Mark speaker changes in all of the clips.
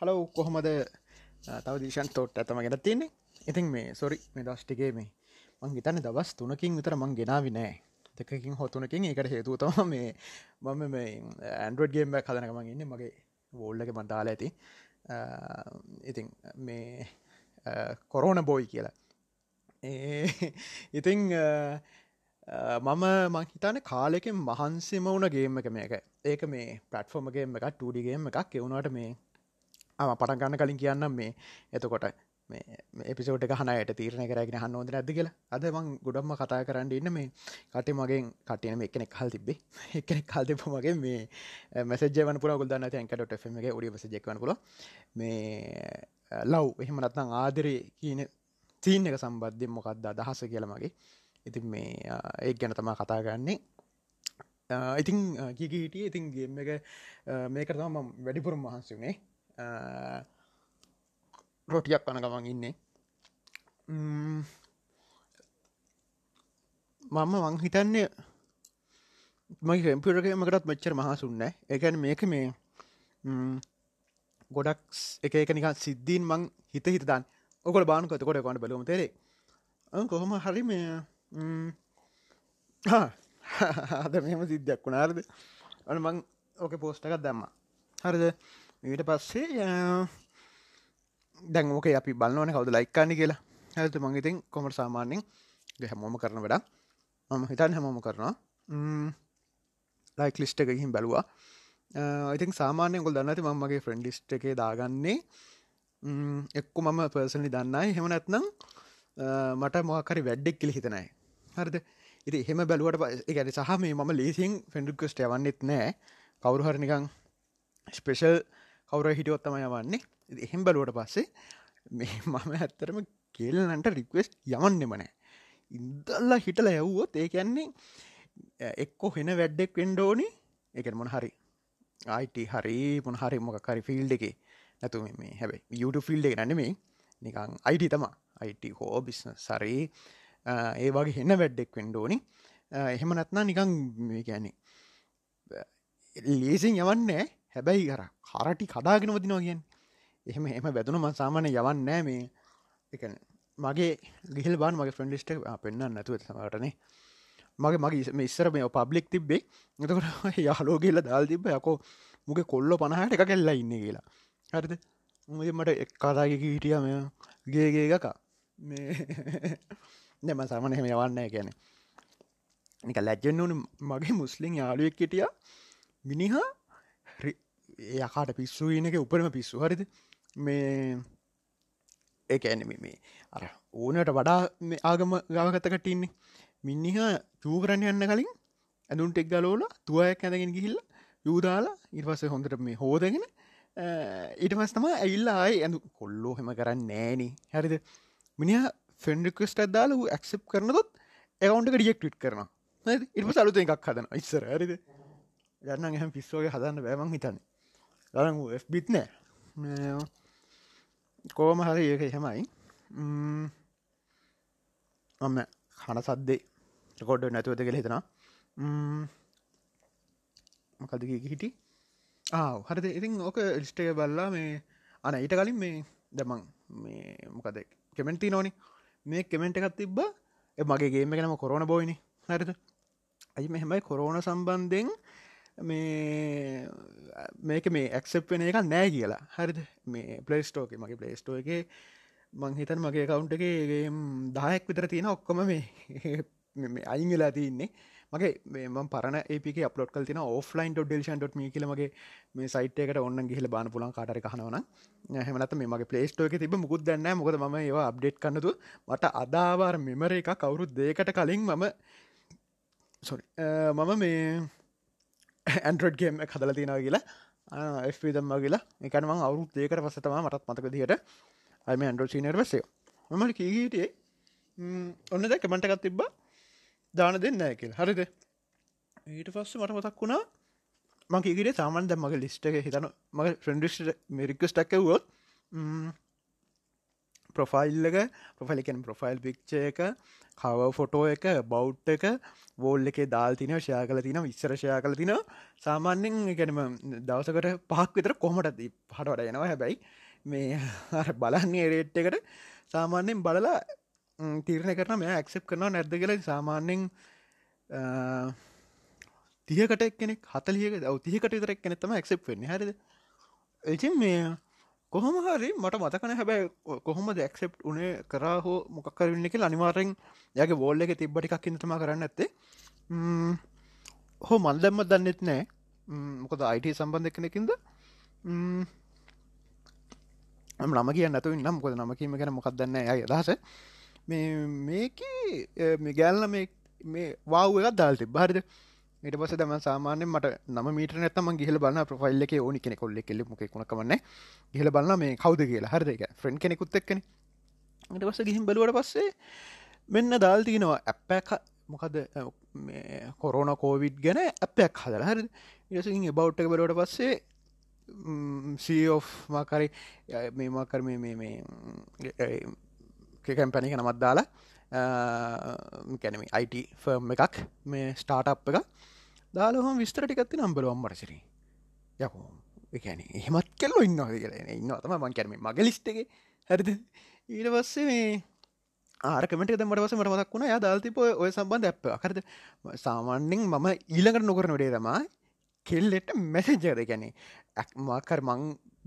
Speaker 1: Hello කොහොමද? තව දිශන් thought ඇතම ගෙන තියන්නේ. ඉතින් මේ සොරි මේ දස්්ටිගේ මේ මං හිතන්න දවස් තුනකින් විතර මං ගෙනාවි නෑ. දෙකින් හොතුනකින් ඒකට හේතුතම මේ මම මේ ඇන්ඩරෝඩ්ගේම් බැක් හදනකමන් ඉන්න. මගේ වෝල්ලක මන්ටාල ඇති. ඉතින් මේ කොරෝන බෝයි කියලා. ඉතිං මම මහිතන කාලෙකින් මහන්සිම වුණ ගේම එක මේක. ඒක මේ පටෆෝර්මගේ එක ටඩිගේම එකක්. එවුණට මේ අම පටන් ගන්න කලින් කියන්නම් මේ එතකොට මේ එපිසෝට හනයට තීරණ කරගෙන හන්න ෝද ඇද කියලා. අද මං ගොඩම්ම කතා කරන්න ඉන්න මේ කට මගෙන් කටයන එකනෙක් හල් තිබේ එකනෙක් කල් දෙප මගේ මේ මැසජයවන පුර ගොල්දන්න ඇන්කට ෆමගේ ඔඩි මසජක්වන පුල මේ uh, ලව් එහෙම නත්නම් ආදරේ කියන චීන් එක සම්බද්ධය මොකක්ද අදහස කියලමගේ ඉතින් මේ uh, ඒ ගැන තමා කතා ගන්නේ uh, ඉතින් කික හිටිය? ඉතින් ගේම එක මේක තම වැඩිපුරම් මහන්සුනේ රොටියක් කන ගමන් ඉන්නේ මම මං හිතන්නේ මගේ කැම්පියරකමකටත් මෙච්චර මහසුන්න එකැන මේක මේ ගොඩක් එක එක නික සිද්ධීන් මං හිත හිතදන් ඔකොල බානුකත කොට කොන්න බලුම තෙරේ කොහොම හරි මේ අද මෙම සිද්ධයක් වුණාරද අන මං ඕක පෝස්්ටකත් දැම්ම හරිද ඊට පස්සේ දැන් ඕක අපි බලන්නවන කවද ලයික්කාන්න කියලා. ඇත මංගේතින් කොමට සාමාන්‍යෙන් හැමෝම කරන වැඩ මම හිතන් හැමෝම කරනවා. ලයික් ලිස්ට එකහිම් බැලවා. ඉතින් සාමානය ගොල් දන්නති මමගේ ෆ්‍රෙන්ඩ් ලිස්ට එකේ දාගන්නේ. එක්කු මම පර්සනි දන්නයි. හෙම නැත්නම් මට මොකරි වැඩ්ඩෙක් කිලි හිතනයි හරිද? ඉති එහෙම බැලුවට ගැන සහ මේ මම ලේසින් ෆෙන්ඩුකස්ට යවන්නෙත් නෑ කවුරුහරනිකං ස්පේෂල් කවුර හිටියොත්තම යවන්නේ. එහෙම බැලුවට පස්සේ මේ මම ඇත්තරම කෙල්ලනට රික්වෙස්ට් යවන්නෙම නෑ. ඉදල්ලා හිටල යව්වොත් ඒ කියන්නේ එක්කො හෙන වැඩ්ඩෙක් වෙන්ඩෝනි එක මොන හරි අයිට හරි මොන හරි මොක හරි ෆිල්ඩ එක. නැතු මේ හැබයි YouTube ෆිල්ඩ එක නැනෙමේ නිකං අයිට තම අයිට හෝ බිස්න සරේ ඒ වගේ හෙන්න වැඩ්ඩෙක් වෙන්ඩෝනි එහෙම නැත්නා නිකං මේ කියන්නේ ලේසින් යවන්නේ හැබැයි කර කරටි කදාගෙන වදිනවා කියෙන් එහෙම එම වැදුන ම සාමානය යවන්න නෑ මේ. එක මගේ ගිහිල් බාන් මගේ ෆ්‍රන්ඩිස්ට පෙන්න්න නැතුව සමටනේ මගේ මගේ ඉස්සර මේ පබ්ලික් තිබ්බේ. එතකට යාලෝ කියල දල් තිබ යකෝ මුගේ කොල්ල පණහට එක කෙල්ලා ඉන්න කියලා. හරිද? මුගේ මට එක් කතාගක හිටිය මෙ ගේගේ එකකා. මේ නැම සාමන එහෙම යවන්න ගැන නික ලැජ්ජෙන් වුන මගේ මුස්ලිම් යාලුවෙක් හිටිය. මිනිහා යකාට පිස්සු ඉනක උපරම පිස්සු. හරිද? මේ ඒක ඇනම මේ අර ඕනට වඩා ආගම ගවකතකටඉන්නේ මිනිහ චූකරන්න යන්න කලින් ඇඳුන්ට එක් ගලෝල තුවයක් ඇඳගෙන ගිහිල්ල යූදාලා ඉර්වස හොඳට මේ හෝදගෙන ඊටමස් තම ඇල්ලා අයි ඇඳු කොල්ලෝ හෙම කරන්න නෑන. හරිද? මිනිහ ෆෙන්ඩිකස්ට අදාල වූ ඇක්සප් කරනකොත් එකවන්ට ඩියෙක්ට් කරන ඉම සලුත එකක් හදන ඉස්සර. හරිද? ගන්න එහම පිස්සෝගේ හදන්න බෑමං හිතන්න. ගරන් බිත් නෑ. කෝම හරි ඒක එහෙමයි. මම. හන සද්දේ කොඩ නැතුවත කෙළ හිතෙන මොකද හිටි ආ හරිද? ඉතින් ඕක ලිස්ටය බල්ලා මේ අන ඊට කලින් මේ දැමං මේ මොකද කෙමෙන්ටි නොනි මේ කෙමෙන්ට් එකත් තිබ්බ. මගේ ගේම ගැනම කොරන බෝයිනි හරිද? ඇයි මෙහෙමයි කොරෝන සම්බන්ධෙන් මේ මේක මේ ඇක්සප්ෙන එක නෑ කියලා. හරිද? මේ පලේස්ටෝක මගේ පලේස්ටෝ එක මං හිතන් මගේ කවුන්ට එකගේ දායක් විතර තියෙන ඔක්කොම මේ අයින් වෙලා තියන්නේ. මගේ මේ පරන ඒක අපලොට කල් තින ඔෆලයින් ඩෙල්ෂන් ොට කියලමගේ මේ සයිට්කට ඔන්න ගහිල බාන පුලන් කාටර කහනවන හමනත මේ මගේ පලේස්ටෝ එක තිබ මුකුත් දන්න මොකද ම ඒවා අප්ඩේට් කන්නතු මට අදාවාර මෙමර එක කවුරුත් දේකට කලින් මම සොරි මම මේ ඇන්ඩ්‍රඩ්ගේම් හදල තියෙනව කියලා. එදම්ම කියලා. එකනම අවුත් දේකට පසතම මටත් මතක දිට අයම ඇන්ඩරෝ සිනර් වසය මමට කීගීටේ ඔන්න දැ කමටකත් තිබ්බා. දාන දෙන්න ඇකල් හරිද? ඊට පස්ස මට මතක් වුණා මංකිගට සාමන් දැ මගේ ලිස්ට එක හිතන මගේ ෆ්‍රෙන්ඩිස්ට මෙරික්කස්ටක්කවුවොත් ප්‍රොෆයිල්ලක ප්‍රොෆයිලිකෙන් ප්‍රොෆයිල් පික්්ච එක කව ෆොටෝ එක බෞට් එක වෝල් එක දාල් තින ෂයා කල තින විස්සරෂයා කල තින සාමාන්‍යෙන් ගැනම දවසකට පහක් විතර කොමට පට වඩ යනවා. හැබැයි මේ බලන්නේ රේට් එකට සාමාන්‍යෙන් බලලා තීරණය කරන මෙ ඇක්සප් කරනවා නැද්ද කියල. සාමාන්‍යෙන් තියකට එක්නෙක් හතලියක දව තියකට විතරක් කෙනෙත්තම ඇක්සප් වෙන්න. හරිද? එචින් මේ කොහොම හරි මට මතකන හැබැයි කොහොම දැක්සෙප් උනේ කරා හෝ මොකක්කරන්න එක අනිවාරෙන් යගේ බෝල්ල එක තිබ්බටිකක් ඉන්නතම කරන්න ඇත්තේ. හෝ මල් දැම්ම දන්නෙත් නෑ මොකද අයිට සම්බන්ධ කෙනෙකින්ද? නම කිය නැතු නම් කොද නම කීම ගැන මොකක් දන්න ඇය දහස මේක මිගැල්ල මේ වාව එකත් දාල්ති බාරිද ඊට පස දම සාමානය මට නම මීට නැතම ගිහල බන්න ප්‍රෆයිල් එක ඕනි කෙනෙ කොල්ල කෙල්ල මොක කුණකවන්න ගිහල බන්න මේ කවද කියලා. හරද? එක ෆ්‍රෙන්් කෙනෙකුත් එක්කන. ඊට පස ගිහිම් බලුවට පස්සේ මෙන්න දාල් තියනවා ඇප්පැක් මොකද කොරෝන කෝවිඩ් ගැන ඇපයක් හදල. හරි ඉරසින් බෞට් එක බලවට පස්සේ සෝ මාකරි මේමාකර මේ මේ කැම්පැනික නමත් දාලා කැනම අයිට ෆර්ම් එකක් මේ ස්ටාට් එක දාලහම විස්තර ටිකත්ති නම්බලුවම් මරසිර යකෝ එකන එහෙමත් කෙල්ලො ඉන්නවාද කියලා ඉන්න තම මං කැරම මග ලිස්්ටගේ හැරිද? ඊට පස්සේ මේ ආරකමට මට වස මට මතක් වුණ. යා දාල්තිප ඔය සම්බන්ධ ඇප අකරද සාමාන්‍යෙන් මම ඊළඟට නොකරන වඩේ තමා කෙල්ලෙට මැසෙජ්ජද ගැනේ ඇක්මාකර මං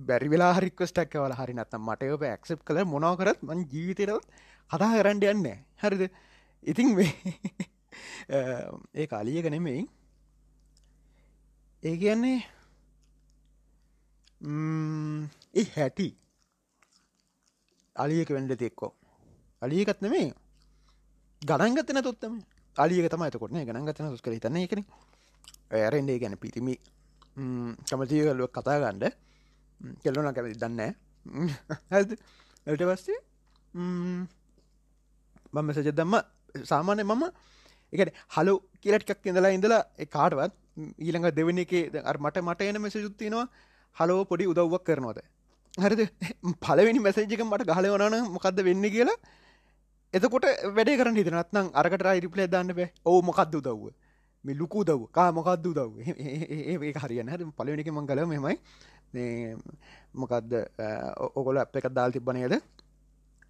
Speaker 1: බැරි වෙලා හරික්වස්ටක් වල හරි නත්තම් මට ඔබ ඇක්සප් කළ මොනවකරත් මං ජීවිතයරත් කතා කරන්ඩ යන්න. හරිද? ඉතින් ඒ කාලියක නෙමෙයි. ඒ කියන්නේ ඒ හැටි. අලියක වෙන්ඩ තෙක්කෝ අලියකත් නෙමේ ගණන්ගතන තුත්තම අලියක තම එතකොටන ගණන්ගතන තුස් කර තන්න එකන ඇරෙන්ඩේ ගැන පිතිමි කමතිය කල්ලුව කතා ගණ්ඩ කෙල්ලුන කැමති දන්න ඇද එට පස්සේ මම සජ දම්ම. සාමානය මම එකට හලු කියලට්කක් ඉඳලා ඉඳලා කාටවත් ඊළඟ දෙවනි එක මට මට එන මෙස යුත්තිනවා හලෝ පොඩි උදව්වක් කරනවද? හරිද? පලවෙනි මැසේජක මට ගහලවනන මොකක්ද වෙන්න කියලා. එතකොට වැඩ කරන්න හිතනත්නම් අරකට ඉරිපලේ දන්න බෑ. ඕ මොකක්ද උදව්ව? මේ ලුකු දව් කා මොකක්ද උදව් ඒ හරියන්න හ පලවෙනික මං කල මෙමයි මොකක්ද ඔගොල අප එකක් දාල් තිබ්බනයද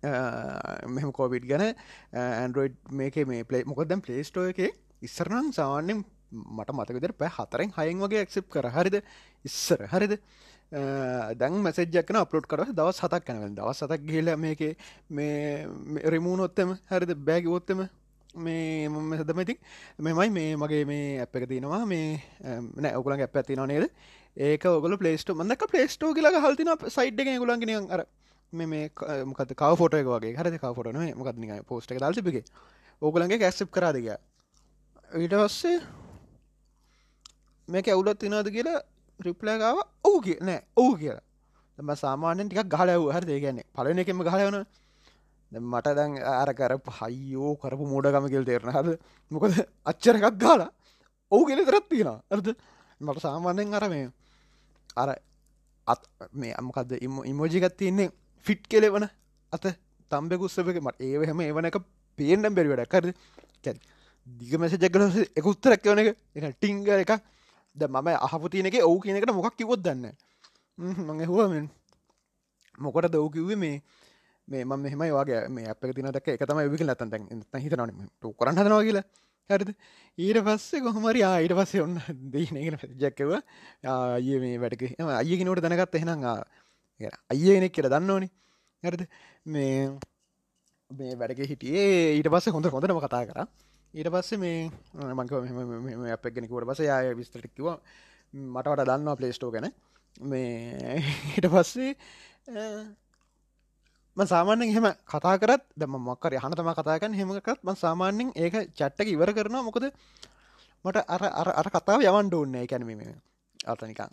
Speaker 1: මෙම කෝවිඩ් ගැන ඇන්ඩරෝයිඩ් මේක මේ පලේ මොකදම් පලේස්ටෝ එක ඉස්සරනම් සාමාන්‍යෙන් මට මතකදර පැ හතරෙන් හයෙන් වගේ ඇක්සිප් කර. හරිද? ඉස්සර. හරිද? දැන් මැසජ්ජක්න අපලෝඩ් කර දවස් හතක් කනව දවස් සතක් ගේල මේක මේ රිමූනොත්තම හරිද? බෑග ොත්තම මේ මොම සදමති මෙමයි මේ මගේ මේ ඇප් එක තියෙනවා. මේ නෑ ඔකුලන් ඇප ඇතින නේද? ඒක ඔගල පලේස්ට මදක පලේස්ටෝ කියල හල්තින සයිඩ් එක ගුලන්ගෙන අර මේ මොකද කව ෆොට එක වගේ. හරි කව ෆොටන මොකක්න පෝස්ට එක දල්සිපිගේ ඕගලන්ගේ කැස්සප් කරාදග ඊට පස්සේ මේක ඇවුලත් තිනාද කියලා රිප්ලෑගාව ඔහු කිය නෑ ඔහු කියලා. තම සාමාන්‍යෙන් ටික් ගහලව හර දේගන්නේ පලන එකෙම ගහලවන මට දැන් අර කර හයියෝ කරපු මෝඩගම කෙල් තේරන හද මොකද අච්චර එකක් ගාලා ඔහු කෙල තරත් තියෙන ඇරද මට සාමාන්‍යෙන් අර මේ අර අත් මේ අමකක්ද ඉම ඉමෝජිකත් තියන්නේ. ෆිට් කෙලෙවන අත තම්බෙකුස්සපක මට ඒවහම ඒවන එක පේෙන්ඩම් බැරි වැඩ කර දිග මැස ජගල එක උත්තරක් වන එක. එක ටිංග එක ද මම අහපු තියනෙක ඔවු කියනකට මොකක් කිවොත් දන්න මඟ හුවමෙන් මොකට දව් කිව්වේ? මේ මේ මම මෙහමයි වගේ මේ අප තින දක් එක තම විකල ඇතන් හිතන කරන්න හදනවා කියලා. හරිද? ඊට පස්සේ කොහමරි ආයිට පස්සේ ඔන්න දීනගෙන ජැක්කව ආය මේ වැඩක අයගෙනට දැනගත් එහෙනම් අයනෙක් කියර දන්න ඕනි හරිද? මේ මේ වැඩක හිටියේ. ඊට පස්ස හොඳ හොඳටම කතා කර. ඊට පස්සේ මේ මංක අපගෙනකුවට පස යාය විස්තටික්කිව මටවට දන්නවා පලේස්ටෝ ගැන. මේ හිට පස්සේ සාමාන්‍යෙන් හෙම කතා කරත් දම මොක්කර හනතම කතාකන් හෙමකත් ම සාමාන්‍යෙන් ඒක චට්ටක ඉවර කරනවා. මොකද මට අර අර අර කතාව යවන්ඩ ඕන්න කැනීම අතනිකන්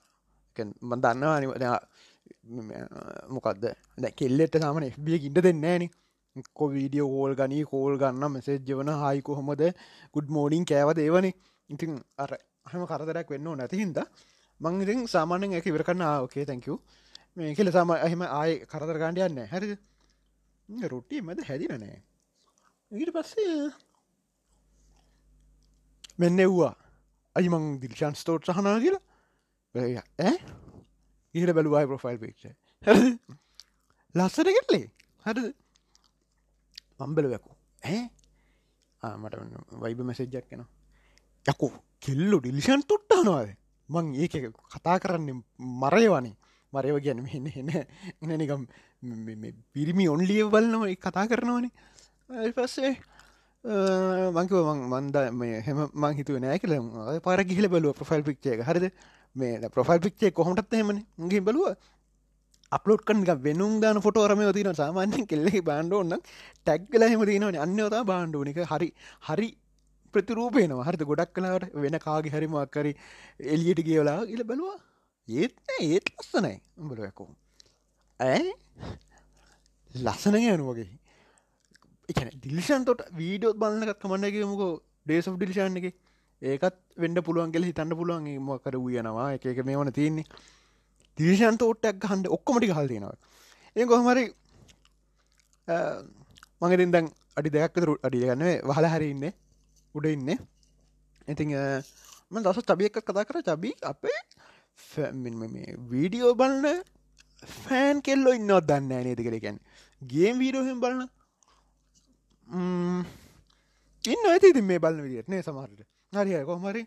Speaker 1: මන් දන්නවා මොකක්ද දැ කෙල්ලෙට සාමන FBිය ඉට දෙන්නේන කො වීඩියෝ කෝල් ගනී කෝල් ගන්න මෙසේජ්ජවන හයිකු හොමද ගුඩ් මෝඩින් කෑව දේවන ඉතින් අර හම කරදරක් වෙන්න නැති හින්ද මං ඉතින් සාමානෙන් එක ඉවරකන්න ඕකේ තැංකව මේ කෙල සම එහෙම ආය කරදර ගණඩ යන්න හැරිද? රුට්ටිය මද හැදිනනෑ ඊට පස්සේ මෙන්න එව්වා. අයිමං දිල්ෂන් ස්තෝට් සහනා කියලා. ඇ ඊට බැලුවයි ප්‍රොෆයිල් පික්ෂ ලස්සට කෙටලේ හරිද? මම්බලවකු ඇ මට වයිබ මෙසෙජ්ජක් කෙන යකු කෙල්ලු ඩිලිෂන් තුට්ටානවාද මං ඒක කතා කරන්න මරයවනේ මරයව ගැන එන්න එන්න නිකම් පිරිමි ඔන්ලිය බලන්නව කතා කරනවනේ. පස්සේ මංකව මන්ද හෙම මං හිතුව නෑ කල පාර ගිහිල බලුව ප්‍රෆයිල් පික්්චේ හරිද? මේ ප්‍රෆයිල් පික්්චේ කොහොමටත් හෙමන ගේ බලුව අපලෝට් කන් වෙනුම් දාන ෆොට රම තින සාමාන්‍යෙන් කෙල්ලෙ බාන්ඩ ඔන්න ටැක්ගල හෙම තිනවන අන්නවතා බාණ්ඩුවනික හරි හරි ප්‍රතිරූපයනවා හරිත ගොඩක් කලාට වෙන කාගේ හරිමක්කරි එලියට කියවලා ඉල බලවා. ඒත් ඒත් ලස්සනයි. උඹලයකෝ ඇ ලස්සන යනුවගේ එකන ඩිලිෂන් තොට වීඩියෝත් බලන්නකත් කමන්නගේමුකෝ ඩේස් ඩිලිෂන් එක? ඒකත් වෙන්ඩ පුළුවන් කෙල හිතන්න පුළුවන්. මොකර වයනවා එක එක මේ වන තියන්නේ. දිලිෂන් තෝට්ටක් හන්ඩ ඔක්කොමටි හල් තියෙනවා. ඒ කොහමරි මඟතින් දැන් අඩි දෙයක්කතුරු අඩි ගන්න වහල හරි ඉන්න. උඩ ඉන්න. ඉතිං ම දස තබියක් කතා කර. චබී අපේ වීඩියෝ බලන්න ෆෑන් කෙල්ලො ඉන්නවත් දන්න නේද කළකැන් ගේම් වීඩෝහෙම් බලන්න ඉන්න ඇති ඉතින් මේ බලන්න විදිටනේ සමහරට හරි කොහමරි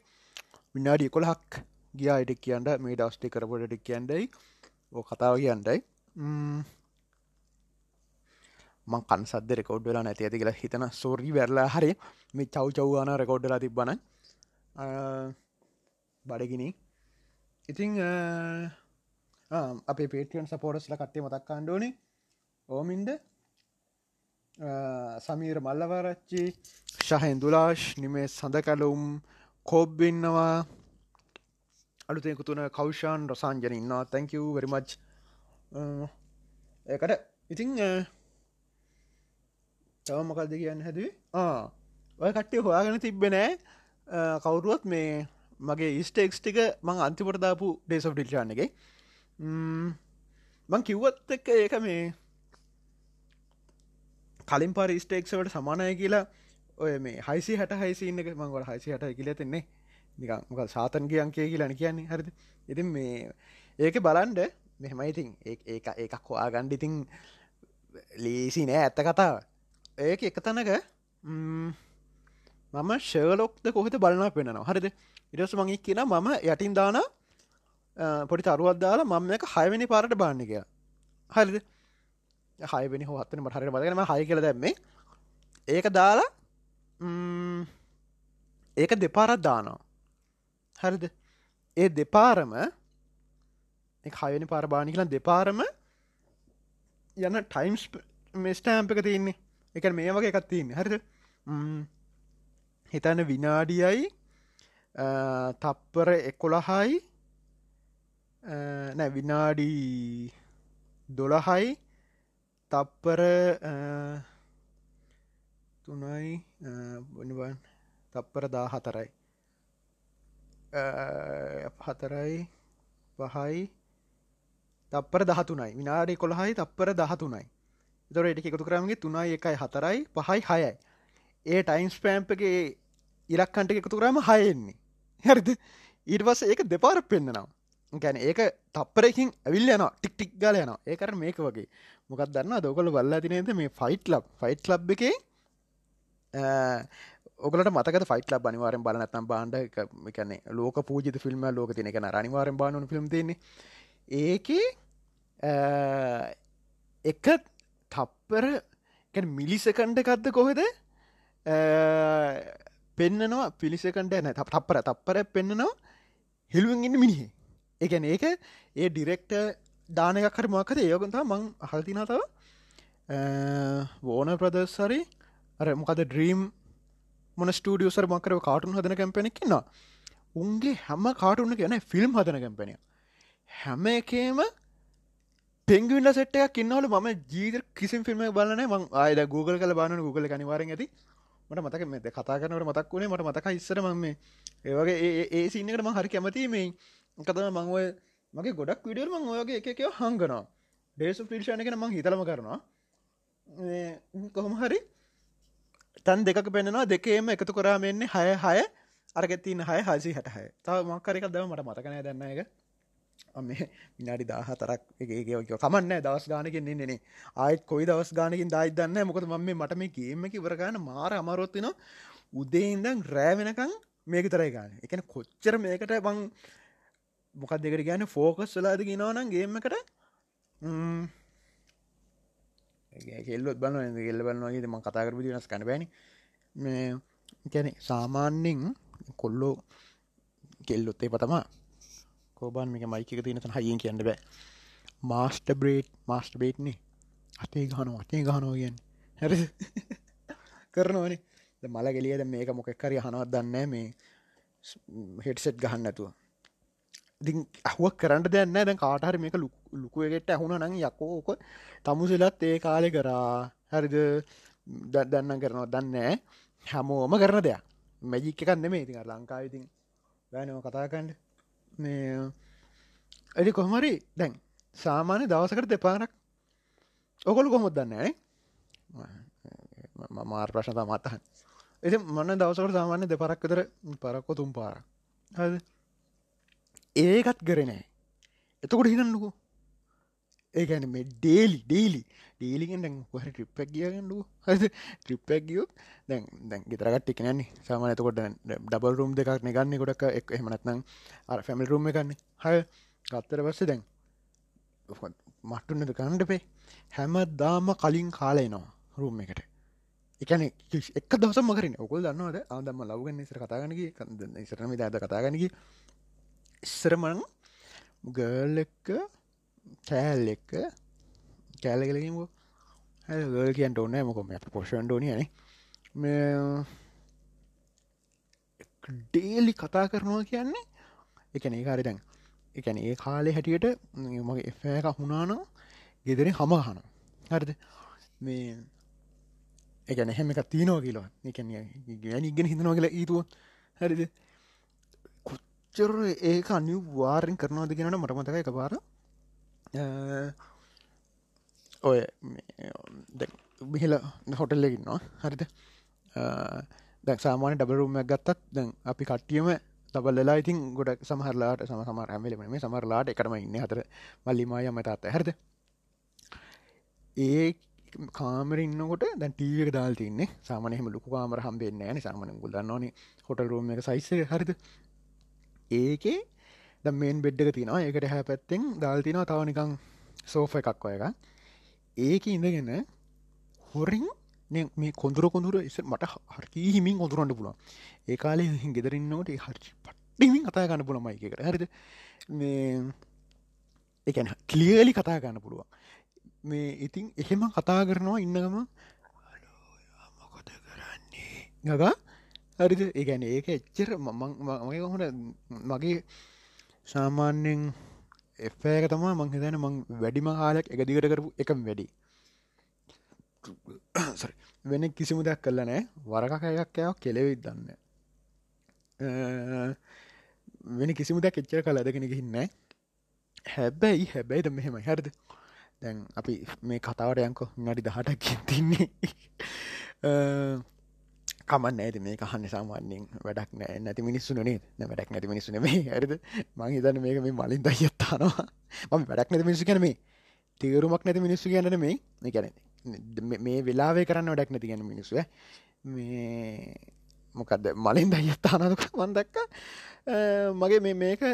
Speaker 1: විනාඩිය කොළහක් ගියා අයට කියන්ට මේ දස්ටි කරපොටට කියන්ඩයි ඕ කතාව කියන්ටයි මං කන් සද රෙකෝඩ් වෙලා නැති ඇති කියලා හිතන. සෝරී වැරලා. හරි. මේ චව් චව්වාන රෙකෝඩ්ඩලා තිබ්බන බඩගිනි. ඉතිං අපේ පේටියන් සපෝටස්ල කට්ටේ මතක් කාණ්ඩෝනේ ඕමින්ද? සමීර මල්ලවරච්චි ශහෙන්දුලාශ් නිමේ සඳකලුම් කෝබ්බින්නවා අලුතෙකු තුන කෞෂාන් රොසාන්ජන ඉන්නවා තැංකව වරිමච් ඒකට ඉතිං තව මොකල්ද කියන්න හැදුවේ ඔය කට්ටේ හොයාගෙන තිබ්බෙනෑ කවුරුවත් මේ මගේ ඉස්ටෙක්ස් ටික මං අන්තිපට දාපු ඩේස් of ඩිල්ෂාන් එක මං කිව්වත් එක්ක ඒක මේ කලින් පාර ස්ටේක්සවට සමානය කියලා ඔය මේ හයිසි හට හයිසින්න එක මංගට හයිසි හට කියල තින්නේ නිකක් මොක සාතන්ගේ අංකය කියලන කියන්නේ. හරිද? ඉතින් මේ ඒක බලන්ඩ මෙහෙමයිඉතින් ඒ ඒකක් හොයා ගණ්ඩිතින් ලේසි නෑ ඇත්ත කතාව. ඒක එක තැනක මම ශලොක්ද කොහෙත බලන්න පෙන්න්නවා. හරිද? ඉරස මගේ කියන මම යටින් දාන පොඩි තරුවත් දාලා මම එක හයවෙනි පාරට බාන්න එක හරිද? හයවෙනි හොත්තන මටහරට බලගම හය කළ දැම්මේ. ඒක දාලා ඒක දෙපාරත් දානවා. හරිද? ඒ දෙපාරම හයනි පාරබානි කියලන් දෙපාරම යන්න ටයිම්ස් මෙස්ටෑම්ප එක තියන්නේ. එක මේ වගේ එකත් තියන්නේ. හරිද? හිතන්න විනාඩියයි තප්පර එකොළහයි නෑ විනාඩී දොළහයි තප්පර තුනයි බොනිබන් තප්පර දා හතරයි හතරයි පහයි තප්පර දහතුනයි. විනාඩි කොළහයි තප්පර දහතුනයි. තොර එටි එකතු කරමගේ තුනයි එකයි හතරයි පහයි හයයි. ඒ ටයින්ස් පෑම්පගේ ඉරක්කන්ට එකතු කරම හයෙන්නේ හරිද? ඊට පස්ස ඒක දෙපාර පෙන්න්නනවා ගැන ඒක තපරකින් ඇවිල් යන ටික්ටික් ගල යන ඒකර මේක වගේ. මොකක් දන්න දොකල බල්ලා තිනේද මේ ෆයිට් ලබ් ෆයිට් ලබ් එක ඔගලට මතක ෆයිටල බනිවාරෙන් බලනත්තම් බාන්ඩ එකන ලෝක පූජිත ෆිල්ම් ලෝක තිනෙක රනිවාරෙන් බානු ෆිල්ම් තින්නේ ඒක එක තප්පර මිලිසකණ්ඩ කක්ද කොහෙද? පෙන්න්නනවා පිලිසකණ්ඩ නැ. තප්පර තප්පර පෙන්න්නනවා හිළුවෙන් ඉන්න මිනිහ එකන ඒක ඒ ඩිරෙක්ට දානයක් හරි මොකද ඒයගතා මං හල්තිනතාව වෝන ප්‍රදස්සරි අර මොකද ඩ්‍රීම් මොන ස්ටඩියසර මකර කාටුන් හදන කැම්පෙනෙක්කින්න උන්ගේ හැම කාටුන්න කියන ෆිල්ම් හදන කැම්පෙනය හැම එකේම පෙන්ගවිල්ල සෙට්ටයක් කින්නවල ම ජීත කිසි ෆිල්ම් බලන ම ආයද Google කල බාන Google කනිවාරෙන් ඇති. මට මතක මෙ කතා කරනට මතක් වුණේ. මට මතක ඉස්සර මම ඒවගේ ඒ සින්නකට ම හරි කැමති මේ කතම මංවය මගේ ගොඩක් විඩියල් මං ඔයගේ එක එකව හංගනවා. ඩේසු පිල්ෂණගෙන මං හිතලම කරනවා. කොහොම හරි තන් දෙක පෙන්නවා දෙකේම එකතු කරාමෙන්නේ හය හය අරගෙත්තින හය හසි හටහය තව මක්කරක දව මට මතකනය දන්න එක මේ මිනාඩි දාහ තරක් ඒකෝ කමන්න දවස් ගානකින් නෙන්නේ ආයත් කොයි දවස් ගානකින් දායි දන්න මොකද ම මට මේ ගේමකි වරගන්න මාර අමරොත්තින උදේඉදං රෑවෙනකං මේක තරයි ගන්න. එකන කොච්චර මේකට බං මොකක් දෙකට ගැන ෆෝකස් වෙලාද ගෙනවනම් ගේමකට කෙල්ලොත් බලන්න ගෙල්ල බලන්නගේ ම කතාකර විදිනස් කන බැනි. මේ කැනෙ සාමාන්‍යෙන් කොල්ලෝ කෙල්ලොත්තේ පතමා කෝබන් මේක මයික තිනත හයිියෙන් කියන්න බෑ. මාස්ට බ්‍රේට් මාස්ට බේට්නේ අතේ ගහන අතේ ගහනෝ කියන්න. හැර. කරනවනේ. මල ගෙලියද මේක මොකක්කරි හනවත් දන්න මේ හෙටසෙට් ගහන්න නැතුව ඉතින් ඇහුවක් කරන්න දෙන්න දැන් කාටහර මේක ලුකුවගෙට ඇහුණ නං යකෝක තමුසලත් ඒ කාලෙ කරා. හරිද? දන්න කරනවා. දන්න හැමෝම කරන දෙයක්. මැජික් එකක් නෙමේ ඉතින් ලංකාව ඉතින් වැනම කතාකන්ඩ මේ ඇඩි කොහමරි දැන් සාමාන්‍ය දවසකට දෙපාරක් ඔකොළු කොහොමොත් දන්න මාර් ප්‍රශ්න තමත්තහන් එති මන්න දවසකට සාමාන්‍ය දෙපරක් විතර? පරක්කො තුම් පාර හද ඒකත් කරනෑ එතකොට හිනන්නකු ඒගැන මේ ඩේලි ඩේලි ඩේලිගෙන් දැන් හර ට්‍රිප්පක් කියගන්නු හද ට්‍රිප්පක් ගියෝ දැන් දැන් ගෙතරගත් එකනන්නේ සාමානතකොට ඩබල් රුම් දෙකක් ගන්න. ගොඩක් එක් එහමනත්නම් අර ෆැමිල් රුම් එකන්නේ හය ගත්තර පස්සේ දැන් මට්ටුන්නද කණ්ඩපේ හැම දාම කලින් කාලයනවා රුම් එකට. එකන එක් දවස මකරන ඔකුල් දන්නවද? ආදම ලවගන්න ඉසර කතාගනගේ ඉසරම ඇද කතාගනගේ ඉස්සරමන ගර්ල් එක්ක කෑල් එක්ක කෑලගලීම ගල් කියන්ට ඕන්න මොකොම පොෂන් ඩෝනියන ඩේලි කතා කරනවා කියන්නේ එකන ඒ කාරි දැන් එකන ඒ කාලේ හැටියට මගේ එෆෑක හුණාන ගෙදරින් හම හන හරිද මේ එකන එහෙම එක තියනෝ කියලවා එකන ගැන ඉගෙන හිතනවා කියලා ඊතුව හරිද කොච්චර ඒක අනිව වාරෙන් කරනවාද කියෙනට මට මතක එක පාර ඔය බිහිල හොටල්ලෙකින්නවා හරිද? දැ සාමාන ඩබරුම්මක් ගත්තත් දැන් අපි කට්ටියම තබල්ලා ඉතින් ගොඩ සමහරලාට සම සමර ඇමලම මේ සමරලාට එකටම ඉන්න හතර. මල්ලිමාය මතාත්ත හැරද? ඒ කාමර ඉන්නකොට දැන් ටීවක දාල් තින්නේ සාමනහම ලොකු කාමර හම්බෙන්න න. සාමන ගුල්ලන්න ඕන හොටල් රෝම එක සයිස හරිද? ඒකේ ද මේන් බෙඩ්ඩක තිනවා ඒකට හැ පැත්තෙන් දාල්තිනවා තවනිකං සෝෆ එකක් ඔය එක ඒක ඉඳගෙන හොරින් මේ කොඳුර කොඳුර ඉස මට හරකී හිමින් කොඳුරන්න පුලන් ඒ කාලේ ගෙදරන්නවට හරි පට්ටිමින් කතා ගන්න පුළ මයික කර හරිද? මේ එකන කලියලි කතා ගන්න පුළුවන්. මේ ඉතින් එහෙම කතා කරනවා ඉන්නගම මොකොද කරන්නේ? ගගා හරිද? ඒගැන ඒක එච්චර මගේ හොට මගේ සාමාන්‍යෙන් එෆෑක තමා මං හිතන මං වැඩිම කාලයක් එක දිගට කරපු එකම වැඩි. වෙන කිසිමු දෙයක් කල්ල නෑ වරකකයක් ඇයක් කෙලෙවිත් දන්න වෙන කිසිමු දෙයක් එච්චර කල දෙගෙන ගහින්න හැබැයි හැබැයිද මෙහෙම හරිද? දැන් අපි මේ කතාවට යංකො නඩි දහටක් තින්නේ කමන්න ඇති මේ කහන්න සාමාන්‍යෙන් වැඩක් නෑ නැති මිනිස්සු නේ වැඩක් නැති මිනිස්සු මේ ඇරද මං හිතන්න මේක මේ මලින් දයත්තානවා මම වැඩක් නැති මිනිස්සු කැන මේ තේරුමක් නැති මිනිස්සු කියන්න මේ ගැන මේ වෙලාවේ කරන්න වැඩක් නැති ගැන මිනිස්සුව මේ මොකක්ද මලින් දයත්තානක මන්දක්ක මගේ මේ මේක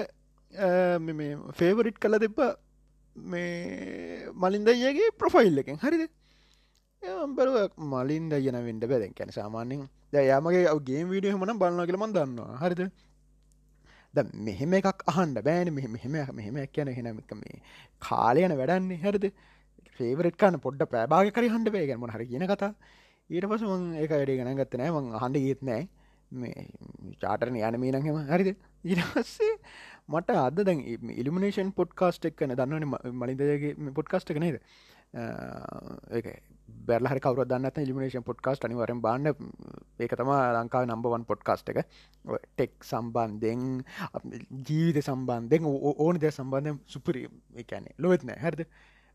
Speaker 1: ෆේවරිට් කල දෙබ්බ මේ මලින් දයගේ ප්‍රොෆයිල් එකෙන්. හරිද? බරුව මලින් දයන වෙන්ඩ බැදැන් කැන සාමාන්‍යෙන් දයාමගේ ගේම් වීඩිය හමන බලන්න කියලමන් දන්නවා. හරිද? ද මෙහෙම එකක් අහන්ඩ බෑන. මෙ මෙහෙම මෙහෙම කියන හෙනමික මේ කාලයන වැඩන්නේ. හරිද? ෆේවරට් කන්න පොඩ්ඩ පෑබාග කරි හන්ඩ බේගම හරි කියන කතා. ඊට පස මං ඒක වැඩේ ගන ගත්ත නෑ. මං හන්ඩ ගීත් නෑ. මේ චාටරන යන මීනහෙම හරිද? ඉරස්සේ මට අද දැන් ඉලිමිනේෂන් පොඩ්කාස්ට් එක්කන දන්නවන. මලින්දගේ පොඩ්කාස්ට එක නේද? බැල කවර දන්න ඉලිමිනේෂන් පොඩ්කාස්ට අනිවරෙන් බාන්න. ඒක තම ලංකාව නම්බවන් පොඩ්කාස්ට එක. ටෙක් සම්බන්ධෙන් ජීවිත සම්බන්ධෙන් ඕන දෙ සම්බන්ධය සුපරි එකැනෙ ලොවෙත්න හැරද?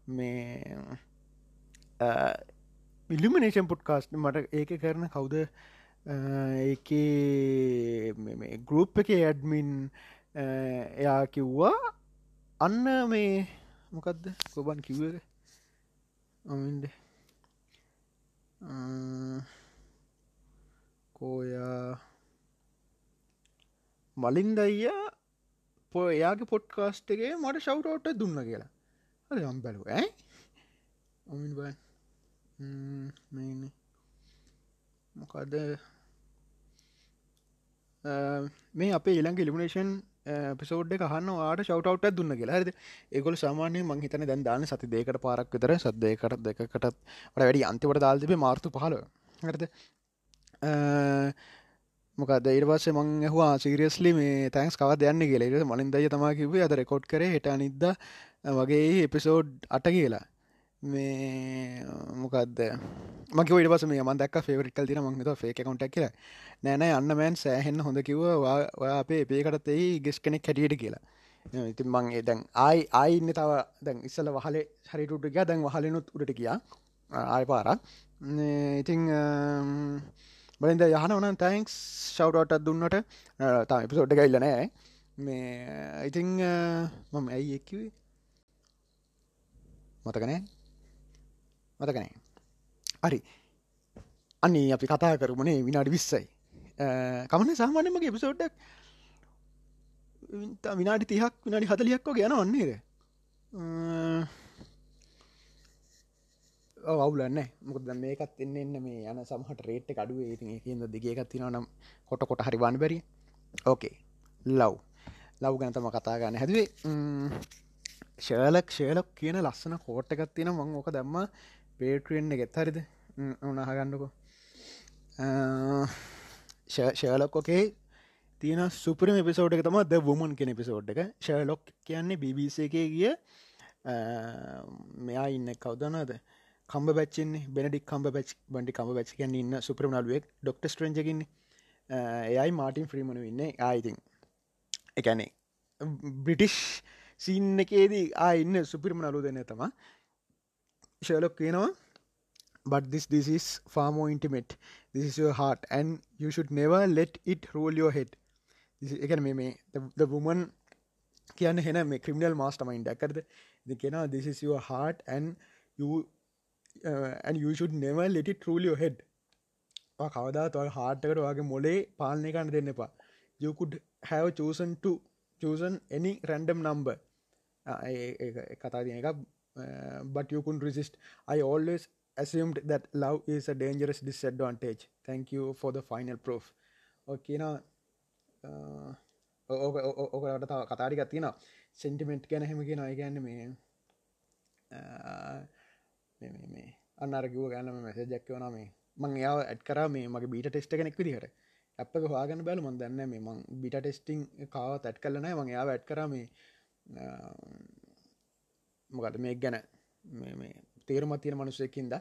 Speaker 1: මේ ඉල්ලිමිනේෂන් පොඩ්කාස්ට මට ඒක කරන කවුද? ඒක ගරුප් එක ඇඩ්මින් එයා කිව්වා අන්න මේ මොකක්ද කොබන් කිව්ව? අමින්ද? කෝයා මලින් දයියා පො එයාගේ පොට්කාස්ට් එකේ මට ශව්ටෝට දුන්න කියලා. හරි යම් බැලු ඇ ඔමින් බයි මොකද මේ අපේ ඉළඟ ඉලිමිනේෂන් පිසෝඩ් හන්න වාට ශවටවට් දුන්න කියලා. හද ඒගොල සාමානය මං හිතන දැන් දාන සති දෙකට පාරක් විතර සද්දයකට දෙකටත් වැඩි අන්තිවට දාල්තිබේ මාර්තු පහල හරද? මොකද ඒර්වාස මං හවා සිරියස්ලි මේ තැන්ස් කව දෙයන්න කියලා. මලින් දය තමා කිවේ අද රෙකෝඩ් කර හෙට නිද්ද වගේ එපිසෝඩ් අට කියලා. මේ මොකක්ද මක ට පස මේ මන්දක් ෆේවරිකල් තින මංගත ෆේ කවුන්ටක් කියලා. නෑනෑ අන්න මෑන් සෑහෙන්න හොඳ කිවවා ඔයා අපේ පේකටත් එයි ගෙස් කෙනෙක් හැටියට කියලා. ඉතින් මං දැන් ආයි ආයින්න තව දැන් ඉස්සල වහලේ හරිටුට ග දැන් වහලනුත් උඩට කියා ආය පාරක් ඉතිං බලින්ද යහන වන තැන්ක්ස් ශව්ටටත් දුන්නට. තම එපිසෝඩ්ඩ ගයිල්ල නෑ. මේ ඉතිං මම ඇයි එක්කිවේ මතකනෑ මතකනෑ හරි. අන්නේ අපි කතා කරමුණේ විනාඩි විස්සයි. කමන සාමානයමගේ එපිසෝඩ්ඩක් විනාඩි තිහක් විනාඩි හතලියක්කෝ ගැන වන්නේද අවුලන්න මුකද මේකත් එන්න එන්න මේ යන සමහට රේට් අඩුවේ. ඉති කියද දිගේකත් තින නම් කොට කොට හරි වන්න බැරි ඕකේ ලව්. ලව් ගැනතම කතා ගන්න හැදුවේ. ශලක් ශේලක් කියන ලස්සන කෝට් එකත් තින මං ඕක දැම්ම. පේටුවෙන්න්න ගෙත් හරිද? උනහගන්නකෝ ශලොක්කෝකේ තියෙන සුපරම පිසෝඩ් එක තම ද වුමන් කෙන පිසෝඩ් එක. ශලොක් කියන්නේ බිබිස එක ගිය මෙයා ඉන්න කවදනද කම්බ බච්චන්නේ බෙනඩික් කම්බ බච් බඩි කම බච් කියන්න ඉන්න සුපරම නලුවෙක් ඩොක්ට ස්ට්‍රෙන්ජකින්නේ එයයි මාටින් ෆ්‍රීමන වෙන්නේ ආයිතින් එකැනේ බ්‍රිටිෂ් සින්න එකේදී ආ ඉන්න සුපිරිම නලු දෙන්න තම ශලොක් කියනවා but this this is far more intimate. This is your heart and you should never let it rule your head. එකන මේ මේ the woman කියන්න හෙන මේ ක්‍රිමිනල් මාස්ට මයින්ඩ ඇකරද දෙ කෙන this is your heart and you uh, and you should never let it rule your head. කවදා තුව හාටකට වගේ මොලේ පාලනය කන්න දෙන්න එපා. You could have chosen to chosen any random number. කතා තිය එක Uh, but you couldn't resist. I always assumed that love is a dangerous disadvantage. Thank you for the final proof. ඕකන ඕකට uh, තව කතාරිකත් තියෙන සෙන්ටිමෙන්ට් ගැන හෙම කියෙන අයගන්න uh, මේ මේ අන්නරගව ගන්න මෙස ජැක්කවන මේ මං යාව ඇත් කර මේ මගේ බීට ටෙස්ට කෙනෙක් විදිහට. අප හවාගන්න බැල මන් දන්න මේ මං බිට ටෙස්ටිං කාව තැත් කලන මං යාව ඇත් කර මේ මොකද මේ ගැන මේ තේරුමත් තියෙන මනුස්සයකින්ද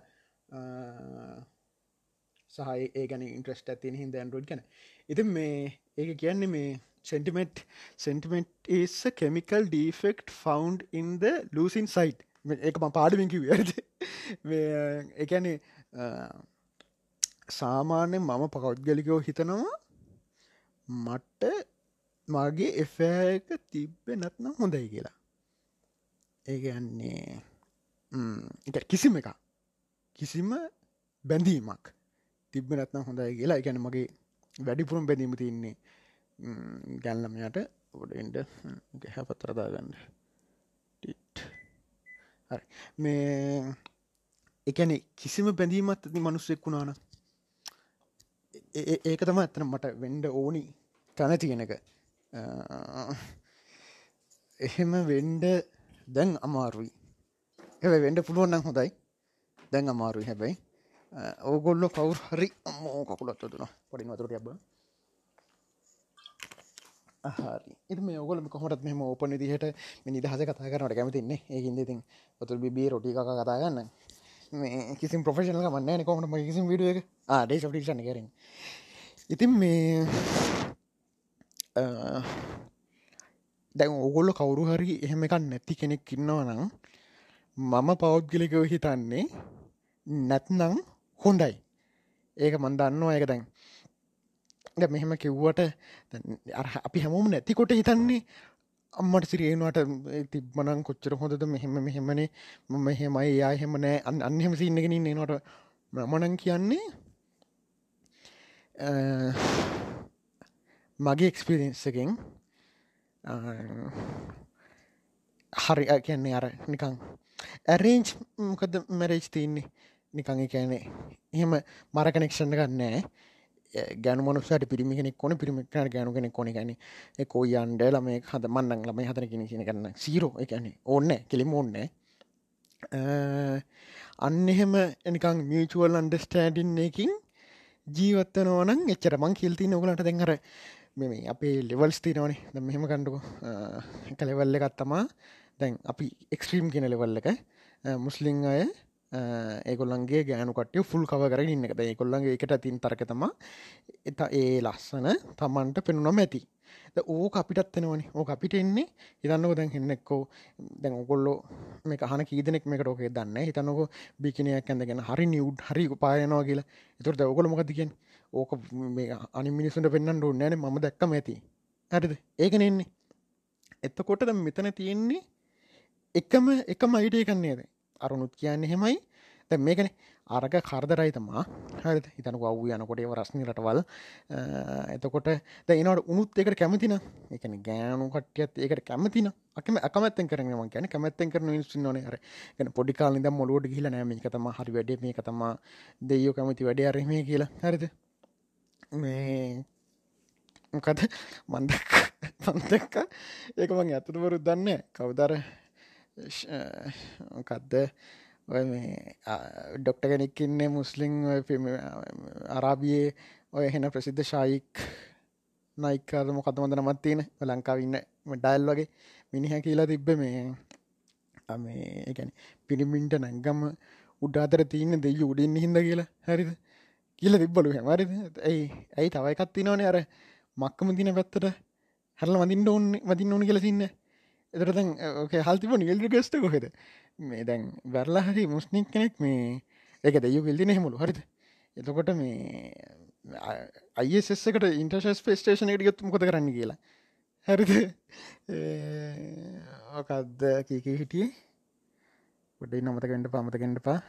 Speaker 1: සහය ඒ ගැන ඉන්ට්‍රස්ට ඇතින හිද ඇන්ඩරෝඩ් ගැන. ඉති මේ ඒක කියන්නේ මේ සෙන්ටිමෙන්ට් සෙන්ටිමෙන්ට් is a chemical defect found in the losing site. එක ම පාඩමිකි වැරද එකැනේ සාමාන්‍යෙන් මම පකෞද්ගලිකෝ හිතනවා මට්ට මගේ එෆෑක තිබ්බ නැත්නම් හොඳයි කියලා. ඒගන්නේ එක කිසිම එක කිසිම බැඳීමක්. තිබ්බ නැත්නම් හොඳයි කියලා. එකැන මගේ වැඩිපුරුම් බැඳීම තින්නේ ගැල්ලමයට ඔඩෙන්ඩ හැ පත්තරදාගන්න හරි. මේ එකන කිසිම බැඳීමත් ඇති මනුස්සෙක් වුණාන ඒක තම ඇතන මට වෙන්ඩ ඕනි තැන තියෙනක එහෙම වෙන්ඩ දැන් අමාරුයි. එ වෙන්ඩ පුළුවන්න්න හොඳයි. දැන් අමාරුයි. හැබැයි ඕගොල්ලො කවුර හරි අම්මෝ කකුලත් තුන පොඩි වතුරට ඇබ හරි එ මේ ඔගොල කොහට මෙම ඕපන දිහට නිදහස කතා කරනට කැමතින්නේ ඒකින්ද ඉතින් ඔතුර බිබී රොටි කක කතා ගන්න මේ කිසි ප්‍රෆෙෂනල මන්න කොමට ම කිසි විඩුව එක? ආඩේ ටික්ෂණ කරින් ඉතින් මේ දැන් ඔගොල්ල කවුරු හරි එහෙම එකක් නැති කෙනෙක් ඉන්නවා නම් මම පෞද්ගලිකව හිතන්නේ නැත්නම් හොඳයි. ඒක මන් දන්නවා ඒක දැන්. මෙහෙම කිව්වට අපි හැමෝම නැතිකොට හිතන්නේ අම්මට සිරියෙනවාට තිබ්මනං කොච්චර හොඳද? මෙහෙම මෙහෙමනේ. මම මෙහෙමයි යා එහෙම නෑ. අන්න අන්හෙම සින්නගෙන නට මනං කියන්නේ මගේ එක්ස්පිරෙන්න්සකෙන් හරි කියන්නේ අර නිකං ඇරේන්ජ් මොකද මැරේජ් තියන්නේ? නිකං කෑනේ එහෙම මර කනෙක්ෂණ ගන්නෑ ගැනු මනුසට පිරිමි කෙනෙක් කොන පිරිමිකන ගැනු කෙනෙක් කොන ගැන එකෝ යන්ඩ ලම හද මන්නන් ලම හතර කෙන කියන කරන්න සීරෝ එකන ඕන්න කෙලිම ඕන්න අන්න එහෙම එනිකං මියචුවල් අන්ඩස්ටෑඩින් එකින් ජීවත්තනවනන් එච්චර මං කිල්ති නොගලට දෙංහර මෙම අපේ ලෙවල්ස් තිනවනේ ද මෙහෙම කණ්ඩුක කලෙවල්ල එකත්තමා දැන් අපි එක්ස්ට්‍රීම් කියෙන ලෙවල්ල එක. මුස්ලිං අය ඒගොල්ලන්ගේ ගෑනු කටිය ෆුල් කව කර ඉන්න එකද ඒකොල්ලන්ගේ එකට තින් තරකතම එත ඒ ලස්සන තමන්ට පෙනුනම ඇති. ඕ අපිටත්වෙනවනි ඕ අපිට එන්නේ. හිතන්නක දැන් හෙන්නෙක්කෝ දැන් ඔකොල්ලෝ මේ කහන කීදනෙක් මේකට ඕකේ දන්න හිතනකො බිකිනයක් ඇඳගෙන හරි නිව් හරි පායනවා කියලා. එතුර දවකොල මොකතිගෙන් ඕක අනි මිනිසුන්ට පෙන්න්න ඕන්නෑන ම දැක්කම ඇති. ඇරිද ඒකන එන්නේ එත්තකොට මෙතන තියෙන්නේ එකම එකම අයිඩේ කන්නේද අරුණුත් කියන්න හෙමයි දැ මේකන. අරග කරදරයි තමා. හරි හිතන වූ යනකොටේ රස්නි රටවල්. එතකොට දැනට උනුත් එකට කැමතින? එකන ගෑනු කටියත් ඒකට කැමතින? අකම අකමත්තෙන් කරනම ගැන කැමත්තෙන් කරන නිසි නොන හර ගැන පොඩි කාලින්ද මොලෝඩ කියල නෑම තම හරි වැඩේ මේ තම දෙයෝ කැමති වැඩේ අරම කියලා. හරිද? මේ මොකද මන්දක් මන්දක්ක ඒක මං ඇතුරුවරු දන්න කවදර මොකක්ද ඔය මේ ඩොක්ට කෙනෙක්කින්නේ මුස්ලිං අරාබියේ. ඔය එහෙන ප්‍රසිද්ධ ශායික් නයිකාද මොකතමොද නමත් තියෙන ලංකාවන්න ඩයිල් වගේ මිනිහ කියලා තිබ්බ මේ මේ එකැන පිරිමින්ට නැංගම උඩාතර තියන්න දෙය උඩින් හිද කියලා. හැරිද? කියල තිබ්බලු හැමරිද ඇයි ඇයි තවයිකත් තිනවනේ? අර මක්කම තින පැත්තට හැරල වදින්න ඔන්න වදින්න ඕන කියලසින්න එතරතැන් හල්තිබ නිල්ඩ ගස්ට කොහෙද? මේ දැන් වැරලා හරි මුස්නික් කෙනෙක් මේ එක දෙයු පිල්දින හෙමුළු හරිත එතකොට මේ අයිසෙස්සකට ඉන්ටර්ශස් පේස්ටේෂන එකට ගත්තු මොකද කරන්න කියලා? හැරිද? ඕකක්ද කීක හිටියේ? ගොඩයි නොමතකෙන්ට පමතකෙන්ට පා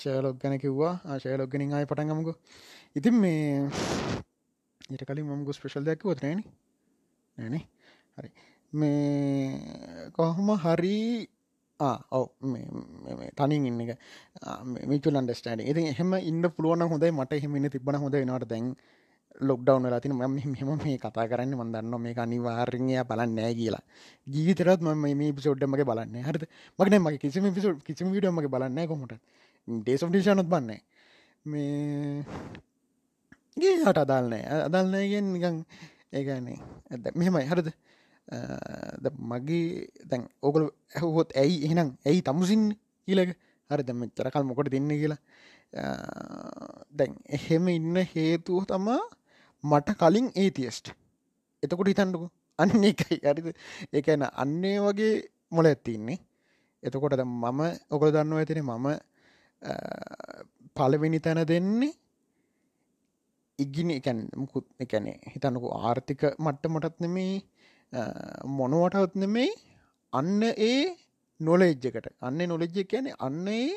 Speaker 1: ශයලොක් ගැන කිව්වා. ආශයලොක් ගෙනින් අය පටන්ගමුකු ඉතින් මේ ඊට කලින් මම ගොස් ප්‍රශල් දැක්ක ොත්නෑන නෑන හරි. මේ කොහොම හරි ඔව තනින් ඉන්න එක. මිචල් අන්ඩස්ටඩ ඉති එහෙම ඉන්න පුළුවන් හොඳයි. මට එහෙමන්න තිබන හොඳ නට දැන්. ලොක්ඩවන ලතින ම මෙම මේ කතා කරන්න. මන්දන්න මේ අනිවාර්රණය බලන්න නෑ කියලා. ජීවිතරත් ම මේ පිසෝඩ්ඩමගේ බලන්න හරත මගන මගේ කිසිම පිසෝ කිසිම විඩමගේ බලන්න කොමට ඩේස් ඩිෂනත් බන්න මේ ගේ හට අදාල්නෑ අදල්නයගෙන් නිකං ඒගන්නේ ඇද මෙහෙමයි. හරද? මගේ දැන් ඕකල ඇහුහොත් ඇයි එහෙනම් ඇයි තමුසින් කියලක හරි දැම චරකල් මොකොට දෙන්න කියලා. දැන් එහෙම ඉන්න හේතුව තමා මට කලින් ඒතිස්ට් එතකොට හිතන්නකු. අන්න එකයි අරිද ඒන අන්නේ වගේ මොල ඇත්තින්නේ එතකොට මම ඔකොල දන්න ඇතින මම පලවෙනි තැන දෙන්නේ ඉගිනි එකැන් මුකුත් එකැනේ හිතන්නකු ආර්ථික මට්ට මටත් නෙමේ මොනවටත් නෙමෙයි. අන්න ඒ නොලෙජ්ජකට අන්න නොලෙජ්ජ කියන අන්න ඒ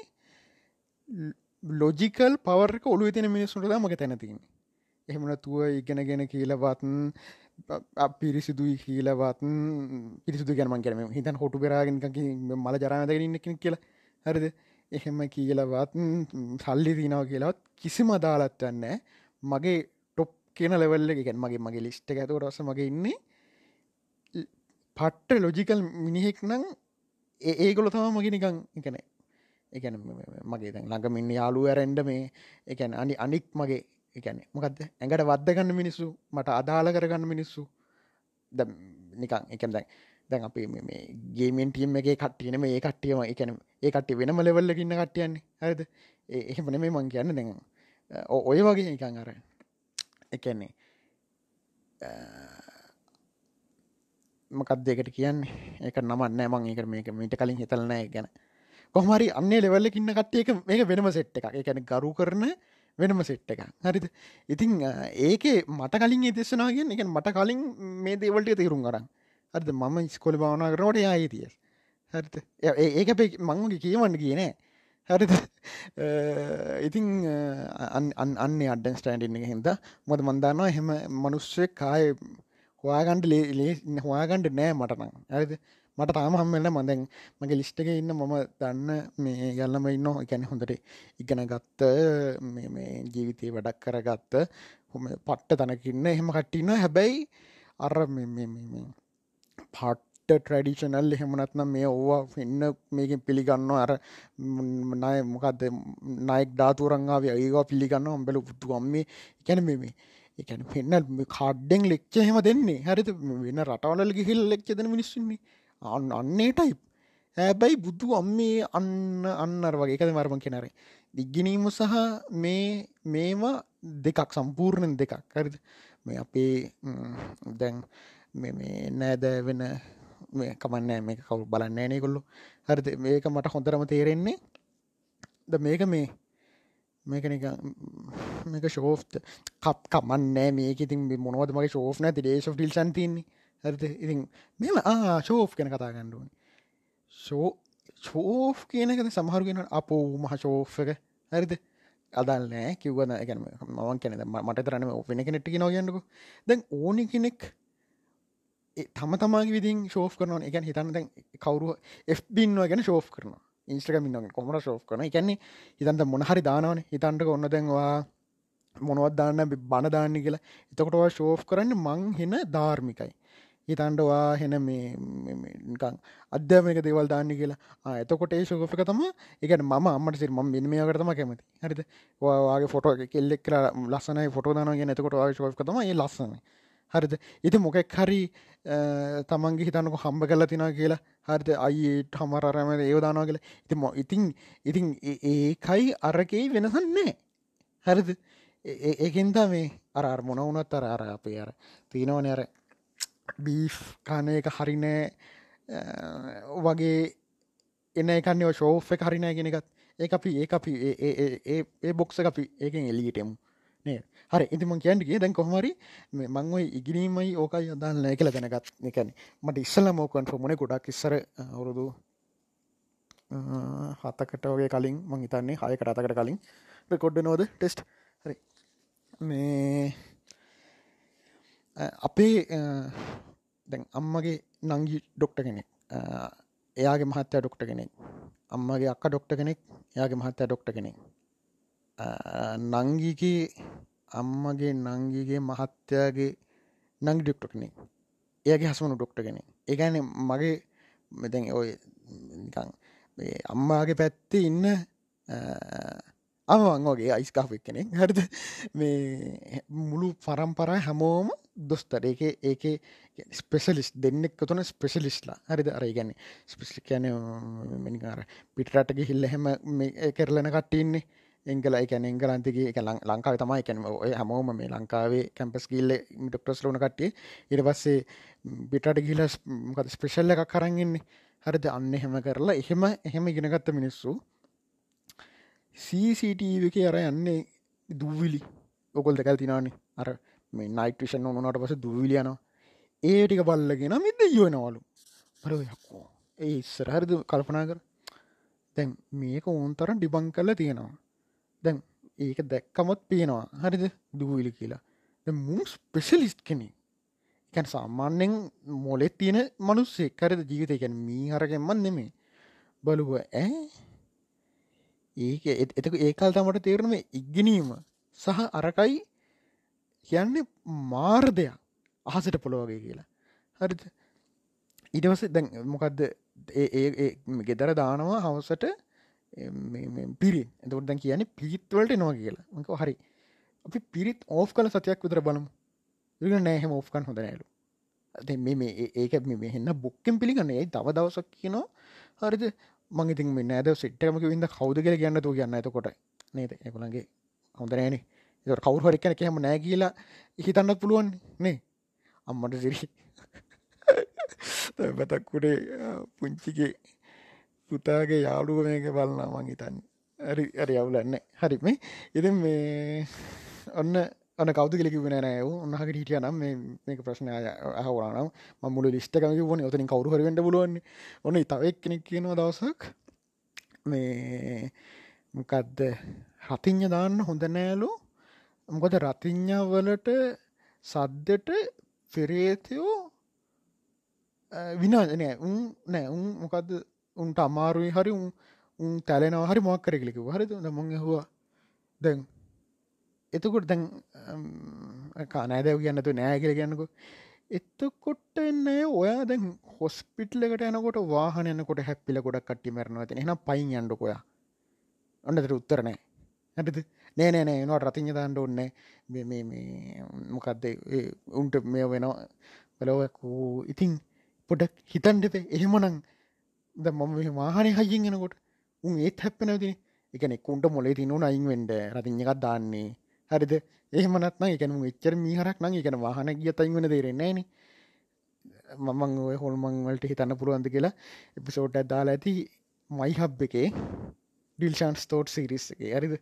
Speaker 1: ලොජිකල් පවර්ක ඔලු තින මිනිස්සුන්ට මක තැනතින්නේ එහෙමනතුව ඉගෙනගෙන කියලවත්න් පිරිසිදුයි කියලවත් පිරිසිදු ගැනම කරම හිතන් හොටු පෙරාගෙන මල ජරාමදක ඉන්න කියලා. හරිද? එහෙම කියලවත් සල්ලි තිනාව කියලවත් කිසිම අදාලත්වන්න මගේ ටොප් කියන ලෙවල්ල එකෙන් මගේ මගේ ලිස්්ට ඇතුව රස මගේ ඉන්නේ. පට්ට ලොජිකල් මිනිහෙක් නං ඒගොල තම මගේ නිකං එකන එකන මගේ දැන් ළඟමින්න යාලු ඇරෙන්ඩ මේ එකැන අනි අනික් මගේ එකන මොකක්ද ඇඟට වද්ධගන්න මිනිස්සු මට අදාළ කරගන්න මිනිස්සු. ද නිකං එකන් දැන් දැන් අපි මේ ගේමෙන් ටියම් එක කට්ටියන මේ කට්ටියම එකන ඒ කට්ටි වෙනම ලෙවල්ලකින්න කට්ටියන්නේ. හරිද? එහෙමන මේ මං කියන්න. දැන් ඔය වගේ එකන් අර එකන්නේ මකත් දෙකට කියන්නේ? එක නමන්න මං එක මේක මීට කලින් හිතලනෑ ගැන කොහමරි අන්නේ ලෙවල්ලකින්න කට්ටියක මේක වෙනම සෙට් එක එකැන ගරු කරන වෙනම සෙට් එක හරිද? ඉතිං ඒකේ මට කලින් ඒදෙස්සනාගෙන් එක මට කලින් මේ දේවල්ට තේරුම් කරන්න හරිද? මම ස්කොල භාවනා කරනට යායි තිය හරිත ඒක අපේ මංගේ කියවන්න කියනෑ හරිද? ඉතිං අන්න අඩන් ස්ටෑන්ඩ එක හිද මොද මන්දානවා එහෙම මනුස්්‍ය කාය හොයාගන්ඩ ලේ හොයාගණ්ඩ නෑ මටනම් හරිද? මට තාම හම්වෙන්න මඳැන් මගේ ලිස්්ටක ඉන්න මම දන්න මේ යල්ලම ඉන්න එකැන හොඳට ඉගෙන ගත්ත මේ ජීවිතය වැඩක් කරගත්ත හොම පට්ට තනකින්න එහෙම කට්ටින්න හැබැයි අර පට්ට ට්‍රඩිෂනල් එහෙමනත්නම් මේ ඕවා එන්න මේකින් පිළිගන්න අර නය මොකක්ද නයික් ධාතුරංගාව ඒවා පිළිගන්න ඔම්බෙල පුත්තු අම්මේ. එකැන මේ එකැන පෙන්න්න කාඩ්ඩෙන් ලෙක්ච හෙම දෙන්නේ. හරිත වෙන රටවල ගිහිල් ලෙක්ච දෙන මිනිස්සුන්නේ අන්න අන්නේ ටයිප් හැබැයි බුදු අම්මේ අන්න අන්නර වගේ. එකද මරම කෙනරේ දිග්ගිනීම සහ මේ මේවා දෙකක් සම්පූර්ණයෙන් දෙකක්. හරිද? මේ අපේ දැන් මේ නෑදෑ වෙන මේ කමන්නෑ මේ කවු බලන්න ෑනේ කොල්ලු හරිද? මේක මට හොඳරම තේරෙන්නේ. ද මේක මේ මේක නික මේක ශෝෆ්ත කප් කමන්නෑ මේක ඉතින් මොනවද මගේ ශෝෆ් නැති ඩේශ ිල් සන්තින්නේ හරිද ඉතින් මෙම ශෝෆ් කෙන කතා ගණ්ඩුවන ශෝ ශෝෆ් කියනකද සමහරුගෙන අපෝ මහ ශෝෆ්ක හරිද? අදල් නෑ. කිව්වන එක මවන් කැනෙ මට තරන ඔපෙන කෙනෙට්ටි නො ගන්නකු දැන් ඕනි කෙනෙක් තම තමාගේ විදිින් ශෝ් කරන එක හිතන්න දැන් කවරු එබින්ව ගැන ශෝ් කරන ඉන්ස්ට්‍රගමින්න කොමට ශෝ් කරන එකන්නේ හිතන්ට මොනහරි දානවන. හිතන්ට ඔන්න දැන්වා මොනවත් දාන්න බණ දාන්න කියලා. එතකොටවා ශෝ් කරන්න මං හෙන ධාර්මිකයි. හිතන්ඩවා හෙන මේකං අධ්‍යාමක දේවල් දාන්න කියලා. එතකොට ඒ ශෝක තම එකට ම අම්මට සිර ම මෙ මේකටම කැමති. හරිද? වාගේ ෆොට කෙල්ලෙක් කර ලස්සනයි ෆොට දානගේ එතකොට වා ශෝක තම ඒ ලස්සන හරිද? ඉති මොකෙක් හරි තමන්ගේ හිතන්නක හම්බ කල තිනා කියලා. හරිද? අයිට හමරරම ඒවදානවා කියලා. ඉති මො ඉතින් ඉතින් ඒකයි අරකෙයි වෙනසන්නේ හරිද? ඒකෙන්තා මේ අර මොන වුනත් අර අර අපේ අර තිීනවන අර. බීෆ් කාන එක හරිනෑ වගේ එන්න එකන්නේ ශෝ් එක හරිනෑ කෙනෙකත් ඒ අපි ඒ අපි ඒ බොක්ස අපි ඒකෙන් එලියටෙමු නේ හරි ඉතිම කියන්ටගේ දැන් කොහමරි මංවයි ඉගිනීමයි ඕකයි අදාන්න එකල දැනගත්. එකන මට ඉස්සල මෝකන් ෆොමන ගොඩක් ඉස්සර අවුරුදු හතකට වගේ කලින් මං හිතන්නේ හය කරතකට කලින් රෙකොඩ්ඩ නෝද ටෙස්ට් හරි. මේ අපේ දැන් අම්මගේ නංගි ඩොක්ට කෙනෙක් එයාගේ මහත්තය ඩොක්ට කෙනෙක් අම්මගේ අක්ක ඩොක්ට කෙනෙක් එයාගේ මහත්තය ඩොක්ට කෙනෙක්. නංගිකි අම්මගේ නංගිගේ මහත්තයාගේ නංගි ඩොක්ට කෙනෙක්. එයාගේ හසුණු ඩොක්ට කෙනෙක්. ඒගැන මගේ මෙතැන් ඔය නිකං අම්මාගේ පැත්තේ ඉන්න අමවන් වගේ අයිස්කාාවක් කෙනෙක් හරිද? මේ මුළු පරම්පරා හැමෝම දොස්තර. ඒක ඒක ස්පෙසලිස් දෙන්නෙක් තුන ස්පෙසලිස්ලා හරිද? අර ගැන ස්පිස්ලි කියන මිනිකාර පිටරටක හිල්ල හැම කරලන කට්ටඉන්නේ එංගල එක එංගලන්තිගේ එක ලංකාව තමයි. එකැන ඔය හමෝම මේ ලංකාවේ කැම්පස් ගිල්ල ඩොක්ටස් ලෝන කට්ටිය. ඉට පස්සේ පිටට ගිල මොකද ස්පෙශල්ල එකක් කරන්ගන්නේ හරිද? අන්න එහෙම කරලා එහෙම එහෙම ඉගෙනගත්ත මිනිස්සු සීසිටව එක අර යන්නේ දූවිලි ඔකොල් දෙකල් තිනානේ අර මේ නයිටවිෂන් ඕනට පස දුවිලියන ඒ ටික බල්ලගෙන මිද යෝනවලු පරයක්කෝ ඒ ඉස්සර හරිද කල්පනා කර. දැන් මේක ඕන්තර ඩිබං කල්ල තියෙනවා. දැන් ඒක දැක්කමත් පේනවා. හරිද? දුවිලි කියලා. මුම් ස්පෙශලිස්ට් කෙනෙ එකැන් සාමාන්‍යෙන් මොලෙත් තියෙන මනුස්සේ කරද ජීවිතය ගැන මී හරගෙන්මන් නෙමේ බලුව ඇ ඒක එතක ඒකල් තමට තේරනම ඉග්ගනීම සහ අරකයි කියන්නේ මාර් දෙයක් අහසට පොළොවගේ කියලා. හරිද? ඉටවස දැන් මොකක්ද ඒ ගෙදර දානවා හවසට පිරි එතකට දැන් කියන්නේ පිරිත්වලට නවා කියලා. මක හරි. අපි පිරිත් ඕෆ් කල සතියක් විතර බලමු. ඉ නෑහෙම ඕෆ්කන් හොඳ නෑලු මේ ඒක මෙහෙන්න බොක්කෙන් පිළිගන්න. ඒ තව දවසක් කියනවා. හරිද? මංගඉතින් මේ නෑද සිට්ටමක විද කවද කියල ගන්න තු කියන්න ඇතකොට නේද? එකුළන්ගේ හොඳ නෑනේ එ කවරු හරි කැන කියම නෑ කියලා හිතන්නත් පුළුවන් නේ. අම්මට සිරි බතක්කුඩේ පුංචිගේ පුතාගේ යාළුව මේක බලන්න මං හිතන්න. හරි අරි අවුලන්න හරි මේ ඉති මේ ඔන්න අන කවද කෙලෙකි වෙන නෑ උන්නහට හිටිය නම් මේක ප්‍රශ්නය අහවරනම් මමුල ලිස්ටකමක වන ඔතනින් කවරුහරවෙට බලුවන් ඔන්න තවක් කෙනෙක් කියනවා දවසක් මේ මොකක්ද හතිං්ඥ දාන්න හොඳ නෑලු. මොකද රතිං්ඥවලට සද්දට පෙරේතයෝ විනාජනය උන් නෑ උන් මොකක්ද උන්ට අමාරුයි හරි උන් උන් තැලෙනව හරි මොක් කර කලික හරිද? මං හවා දැන් එතකොට දැන් කානෑදැව කියන්නතු නෑ කියල කියන්නකු. එත්තකොට එන්නේ ඔයා දැන් හොස්පිටල එකට යනකොට වාහන යනකොට හැපිල ගොඩක් කට්ටි මරනවා ඇති එන පයින් යන්ඩකොයා ඔන්නතර උත්තරනෑ ඇටද නෑනෑනෑ එනවා රතිං දාන්ඩ ඔන්න මොකක්ද උන්ට මේ වෙනවා බලවකූ ඉතින් පොඩක් හිතන්ඩපේ එහෙමනං ද මම වාහනය හයිින් එනකොට උන් ඒත් හැප්පෙනතින එකන කුන්ට මොලේ තිනුන අයින් වෙන්ඩ රතිං එකක් දාන්නේ. හරිද? එහෙමනත්න එකන එච්චර මීහරක් නං එකන වාහන ගිය තයින් වන දේරෙන්නේන මමං ඔය හොල්මං වලට හිතන්න පුළුවන්ද කියලා එපිසෝට් ඇදාලා ඇති මයිහබ් එකේ ඩිල්ෂාන් ස්තෝට් සිරිස් එක. ඇරිද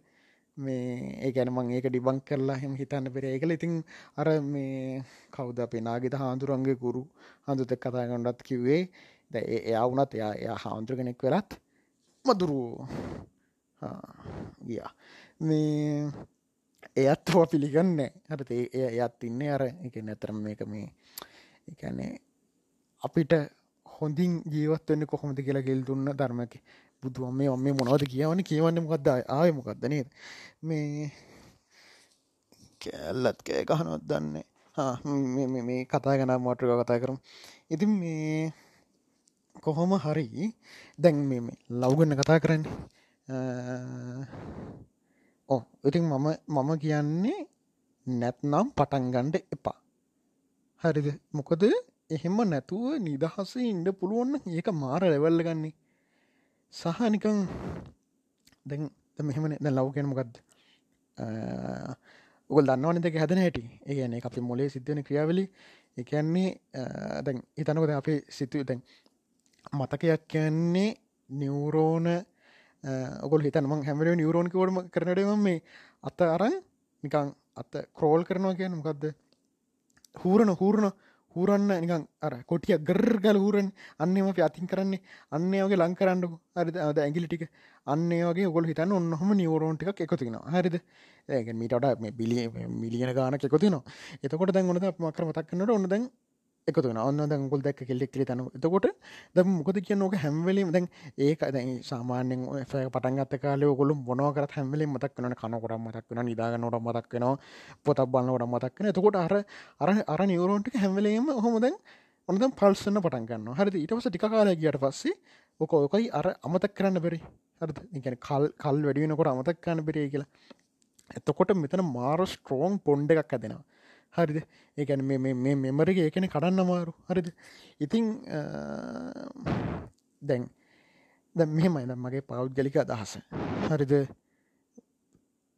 Speaker 1: මේ ඒගැන මං ඒක ඩිබං කරලා හෙම හිතන්න පෙර ඒකල ඉතින් අර මේ කවුද අපේ නාගෙත හාන්දුරන්ගේ ගුරු හඳුත කතා ගොඩත් කිව්වේ ද එයා වුනත් එයා එයා හාන්දුර කෙනෙක් වෙලත් මදුරු ගිය. මේ එයත් හෝ පිළිගන්න හට ඒ එයත් ඉන්නේ අර එක නැතරම් මේක මේ එකනේ අපිට හොඳින් ජීවත්වන්න කොහොමද කියලා ගෙල් දුන්න ධර්මක බුදුුවම මේ ඔmme මොනවද කියවන කියවන්න මොකක්ද ආය මොකක්ද නේද? මේ කෑල්ලත් කෑ ගහනොත් දන්නේ මේ කතා ගන මටක කතා කරම්. ඉතින් මේ කොහොම හරි දැන් මේ ලව්ගන්න කතා කරන්නේ. ඕ ඉතින් මම මම කියන්නේ නැත්නම් පටන්ගණ්ඩ එපා. හරිද? මොකද එහෙම නැතුව නිදහසේ ඉන්ඩ පුළුවන්න ඒක මාර ලෙවල්ල ගන්නේ සහ නිකං දැන් මෙහෙමන දැ ලව්ගෙන් මොකක්ද උගල් දන්නවන දෙක හැදන හැටි. ඒගන අපි මොලේ සිද්ධන ක්‍රියාවලි එකන්නේ දැන් හිතනකොද අපේ සිතුව දැන් මතකයක් කියන්නේ නිවරෝන ඔගොල් හිතනම හැමර නිවරෝන් කෝඩම කරනටම මේ අත අරන් නිකං අත ක්‍රෝල් කරනවා කියන මොකක්ද හූරණ හූරණ හූරන්න නිකං අර කොටිය ගර්ගල හූරන් අන්නම අපි අතින් කරන්නේ. අන්නේ වගේ ලංකරන්නක හරිද අද ඇගිලි ටික. අන්නේ වගේ ගොල් හිතන්න ඔන්නහම නිවරෝන්ටික් එකතින හරිද? ඒ මීටට මේ බිලිය මිලියන ගානක එකතිනවා එතකොට දැන් ඔොනද මකර මතක්කන්නට ඔන්න දැන් එකතු ඔන්න දැගුල් දැක් කෙල්ලෙක් තන එතකොට ද මොකද කිය නොක හැම්වලීම දැන් ඒක දැ සාමානෙන් පටන්ගත කාලය ගොලු මොනවකර හැමලි මතක් වන කනකොට මතක් වන නිදාග නොට මතක් වෙනවා පොතක් බලන්නට මතක් වෙන එතකොට අර අර අර නිවරෝන්ට හැමලීම හොමදැන් ඔනද පල්සන්න පටන්ගන්න හරි ඊටවස ටික කාලය කියට පස්සේ ඕක ඕකයි අර අමතක් කරන්න බැරි. හරි ගැන කල් කල් වැඩිවෙනකොට අමතක් කරන්න බෙරේ කියලා. එතකොට මෙතන මාර ස්ට්‍රෝන් පොන්්ඩ එකක් ඇදෙනවා හරිද? ඒකැන මේ මෙමරික ඒකන කඩන්න අමාරු හරිද? ඉතිං දැන් ද මෙහෙමයි දම් මගේ පෞද්ගලික අදහස. හරිද?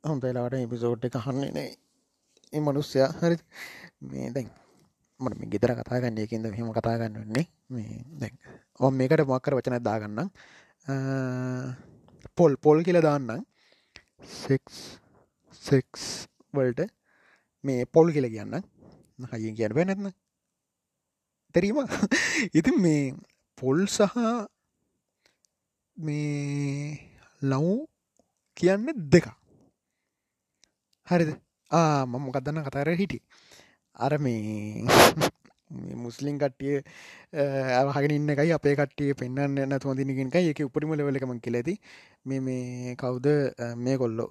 Speaker 1: හොන්තයිලාට එපිසෝට් එක හන්නේ නේ. ඒ මනුස්්‍යයා හරි මේ දැන් මට මේ ගෙදර කතාගන්න යකින්ද මෙහෙම කතාගන්න වෙන්නේ මේ දැන් ඔ මේකට මොක්කර වචන දාගන්නම්. පොල් පොල් කියල දාන්නම්. සෙක්ස් සෙක්ස් වල්ට මේ පොල් කියල කියන්න හයිින් කියන නැත්න තැරීම? ඉතින් මේ පොල් සහ මේ ලව් කියන්න දෙක හරිද? මම ගදන්න කතර හිටි අර මේ මුස්ලිම් කට්ටිය හගෙන ඉන්න එකයි අපේ කට්ටිය පෙන්න්න නැතුව දිනකින් එක එක උපරිම ලෙවලකම කෙලෙති මේ මේ කවුද? මේ කොල්ලො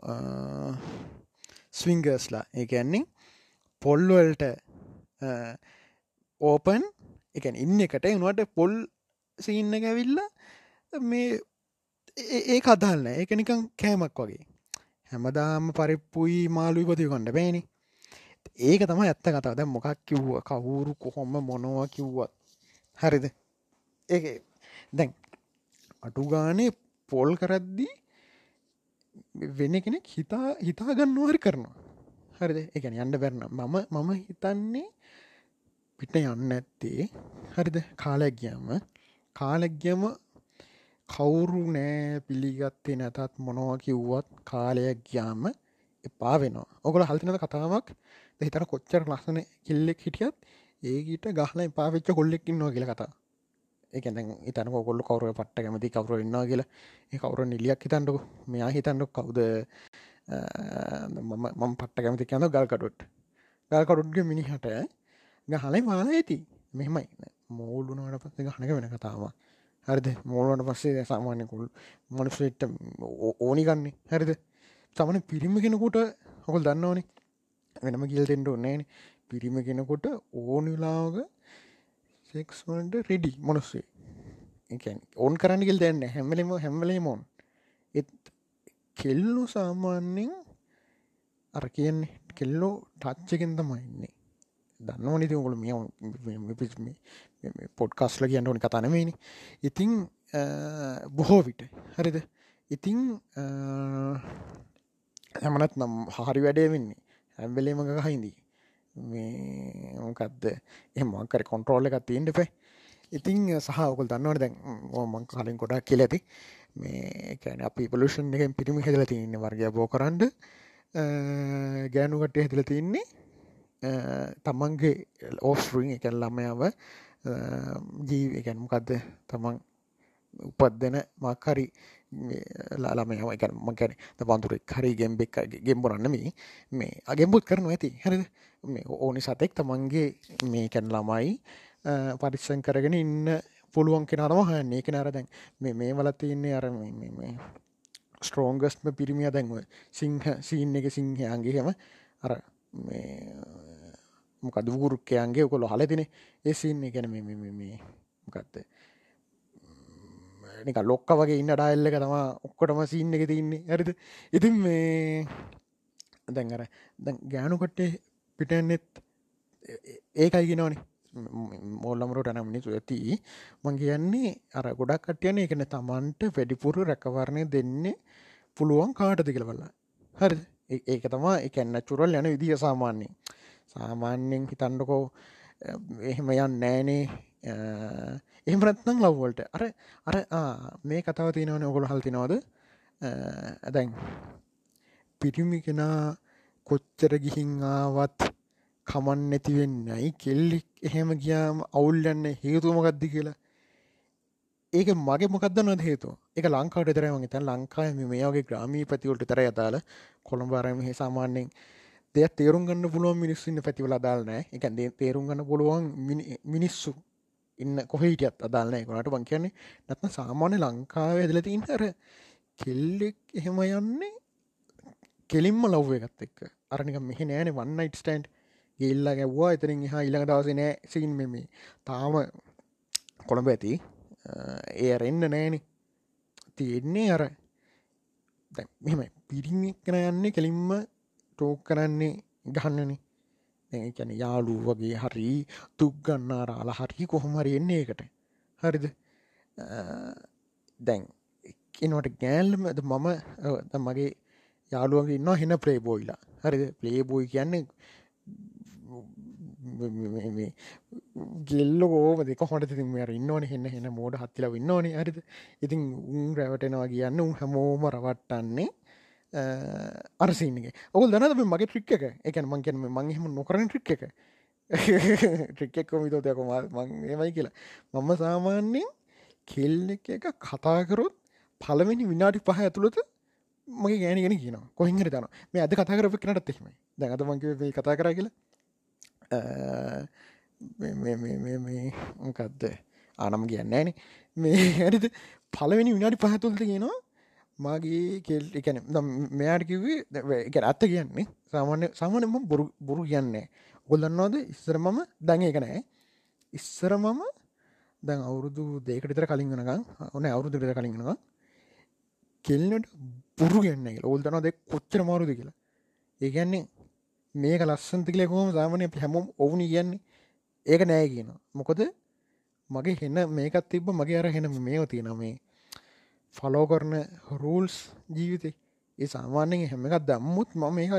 Speaker 1: ස්විංගර්ස්ලා ඒ ඇන්නේ පොල්වල්ට ඕපන් එක ඉන්න එකට උනුවට පොල් සින්න ඇවිල්ල මේ ඒ කදල්න්න ඒක නිකං කෑමක් වගේ. හැමදාම පරිප්පුයි මාලුයි පති කොඩ බෑනි. ඒක තම ඇත්ත කතාව. දැ මොකක් කිව්ව? කවුරු කොහොම මොනවා කිව්වත්. හරිද? ඒ දැන් අටු ගානේ පොල් කරද්දී වෙන කෙනෙක් හිතා හිතා ගන්නවාහරි කරනවා. හරිද? එකන යන්න බැරන මම මම හිතන්නේ පිට යන්න ඇත්තේ හරිද? කාලයක් ගියම. කාලෙක් ගියම කවුරු නෑ පිළිගත්තේ නැතත් මොනවා කිව්වත් කාලයක් ගියාම එපා වෙනවා. ඔගොල හල්තිනද කතාවක්. හිතන කොච්චර ලස්සන කෙල්ලෙක් හිටියත් ඒගීට ගහල පාවිච්ච කොල්ලෙක් ඉන්නවා කියල කතා. එක ඉතන කොල්ල කවරුව පට්ට කැමති කවරු ඉන්නවා කියලා. ඒ කවුර නිලියක් හිතන්ඩු මෙයා හිතන්ඩු කවුද? මම පට්ට කැමති කියන්න ගල්කටුට් ගල්කටුට්ග මිනිහට ගහලයි මාල ඇති. මෙහෙමයි. මෝල්ලුනට පස්සේ ගහනක වෙන කතාව හරිද? මෝලුවට පස්සේ සාමාන්‍යකුල් මනුස්සට ඕනි ගන්නේ. හරිද? තමන පිරිම කෙනකුට හොකල් දන්න ඕනේ වෙනම කියල් දෙෙන්ට ඕන්නේන පිරිම කෙනකොට ඕනිලාවක සෙක්ස්වන්ට රෙඩි මොනස්සේ ඕන් කරන්නගල් දැන්න හැමලම හැම්වලේ මෝන් එත් කෙල්ලු සාමාන්‍යෙන් අර කියන්නේ කෙල්ලෝ ටච්චකෙන් තමයින්නේ දන්න නිති ඔගොල මිය පොඩ්කස්ල කියන්න ඕනි කතනමේනි ඉතිං බොහෝ විට. හරිද? ඉතිං හැමනත් නම් හරි වැඩේ වෙන්නේ. ඇම්බෙලේමක හින්දී මේ මොකක්ද එමකර කොන්ට්‍රෝල්ල එකත් තිීන්ට පේ ඉතිං සහකල් දන්නවට දැන් මං කලින් කොඩක් කියල ඇති. මේ කැන අපි පලෂන් එකෙන් පිරිමි හෙදල තින්න වර්ගය බෝ කරන්ඩ. ගෑනුකට හෙදල තින්නේ තමන්ගේ ඕස්රිං එක ළමයාව ජීව එකැන මොකක්ද තමන් උපත් දෙන මක්හරි ලාලාමයම එක මකැන පන්තුරෙක් හරි ගෙම්බෙක් ගෙම්බොරන්නමී මේ අගෙම්බුත් කරනු ඇති. හරිද? මේ ඕනි සතෙක් තමන්ගේ මේ කැන් ළමයි පරිස්සන් කරගෙන ඉන්න පුළුවන් කෙනරම හන්නේ එක නර දැන් මේ මේ වල තියන්නේ අර ස්ට්‍රෝංගස්ම පිරිමිය දැන්ව සිංහ සීන් එක සිංහයන්ගේහෙම අර මොකද වුරුක්කයන්ගේ කොළො හලතින ඒසින්නේ ගැන මේ මොකක්ද නික ලොක්ක වගේ ඉන්න ඩයිල්ල එක තම ඔක්කොටම සින්න එක තින්නේ ඇරිද ඉතින් මේ දැන් අර ගෑනුකොට්ටේ පිටන්නෙත් ඒකයි ගෙනවනේ මෝල්ලමරට නම්නිතු ඇති මං කියන්නේ අර ගොඩක් කටයන එකන තමන්ට වැඩිපුරු රැකවරණය දෙන්නේ පුළුවන් කාටද කියලවල්ලා හරි ඒක තමා එකන්න චුරල් යන විදිහ සාමාන්‍යෙන් සාමාන්‍යෙන් හිතන්ඩකෝ එහෙම යන් නෑනේ එහෙමරත්නම් ලව්වලට අර අර මේ කතාව තියෙනවන ඔගොල හල්තිනවද ඇදැන් පිටිමි කෙනා කොච්චර ගිහිංආවත් කමන් නැතිවෙන්නයි කෙල්ලික් එහෙම ගියාම අවුල්ලන්න හේතුමගද්දි කියලා? ඒක මගේ මොකක්දන්න හේතු එක ලංකාවට තරම තැන් ලංකාය මේගේ ග්‍රාමී පැතිවලට තර අදාල කොළඹාරම හේ සාමාන්‍යෙන් දෙයක් තේරුම් ගන්න පුළුවන් මිනිස්සුන්න පැතිවල අදාල්නෑ එක තේරුම් ගන්න පුළුවන් මිනිස්සු ඉන්න කොහහිටියත් අදාලනෑ කොනට බං කියන්නේ නැත්න සාමාන්‍ය ලංකාව ඇදලති ඉන්නර කෙල්ලෙක් එහෙම යන්නේ කෙලින්ම ලව්ව එකත් එක්ක. අරනික මෙහ නෑන වන්නයිට ස්ටන්ඩ් ගෙල්ල ගැව්වා එතරින් එහා ඉළඟ දවස නෑ සින් මෙම තාම කොළඹ ඇති. ඒ අරෙන්න්න නෑනෙ. තියෙන්නේ අර මෙම පිරිමික් කන යන්නේ කෙලින්ම ටෝක් කරන්නේ ගහන්නනේ. කැන යාලු වගේ හරි තුක්ගන්න රාල හරි කොහොමරි එන්නේ එකට හරිද? දැන් එනවට ගෑල්ලමද මම මගේ යාළුවගේ ඉන්න හෙන ප්ලේබෝයිලා හරිද? ප්ලේබෝයි කියන්නේ ගෙල්ල ඕම දෙක හොට ති මෙර ඉන්නවන හෙන්න හෙන මෝඩ හත්තිල ඉන්නවන හරිද? ඉතින් උන් රැවටෙනවා කියන්න උන් හැමෝම රවට්ටන්නේ අරසින්නගේ ඔවු දනද මගේ ට්‍රික් එක? එකන මංකෙන මංහෙම නොකරන ට්‍රික් එක. ට්‍රික්ෙක් කොමිතෝතයක මයි කියලා. මම සාමාන්‍යයෙන් කෙල්ල එක එක කතාකරොත් පලවෙනි විනාඩි පහ ඇතුළත මගේ ගෑනගෙන කියන කොහිංහර තන මේ අද කතා කරප කනටත් එහෙමයි. දැඟත මංගේ කතා කර කියල. මොකක්ද ආනම කියන්නේන මේ ඇරිද පලවෙනි විනාඩි පහතුල්ද කියනවා. මගේ කෙල් එකන මෙයාට කිවේ එක ඇත්ත කියන්නේ සාමාන්‍ය සාමානයම බොරු බොරු කියන්නේ ගොල්ලන්නවාද ඉස්සර මම දැඟ එක නෑ ඉස්සර මම දැන් අවුරුදු දේකට විතර කලින් වෙනකම් ඕන අවුරුදු විතර කලින් වෙනවා කෙල්ලට පුරු ගන්න ඕල් තන දෙ කොච්චර මාරුද කියලා. ඒ කියන්නේ මේක ලස්සන්ති කියල කොහම සාමනය හැමෝම් ඔවුනි කියන්නේ. ඒක නෑ කියන. මොකොද මගේ හෙන්න මේකත් තිබ්බ මගේ අර හෙන මේෝ තියෙන මේ ෆලෝ කරන රූල්ස් ජීවිතේ. ඒ සාමාන්‍යෙන් හැම එකත් දම්මුත් මම මේක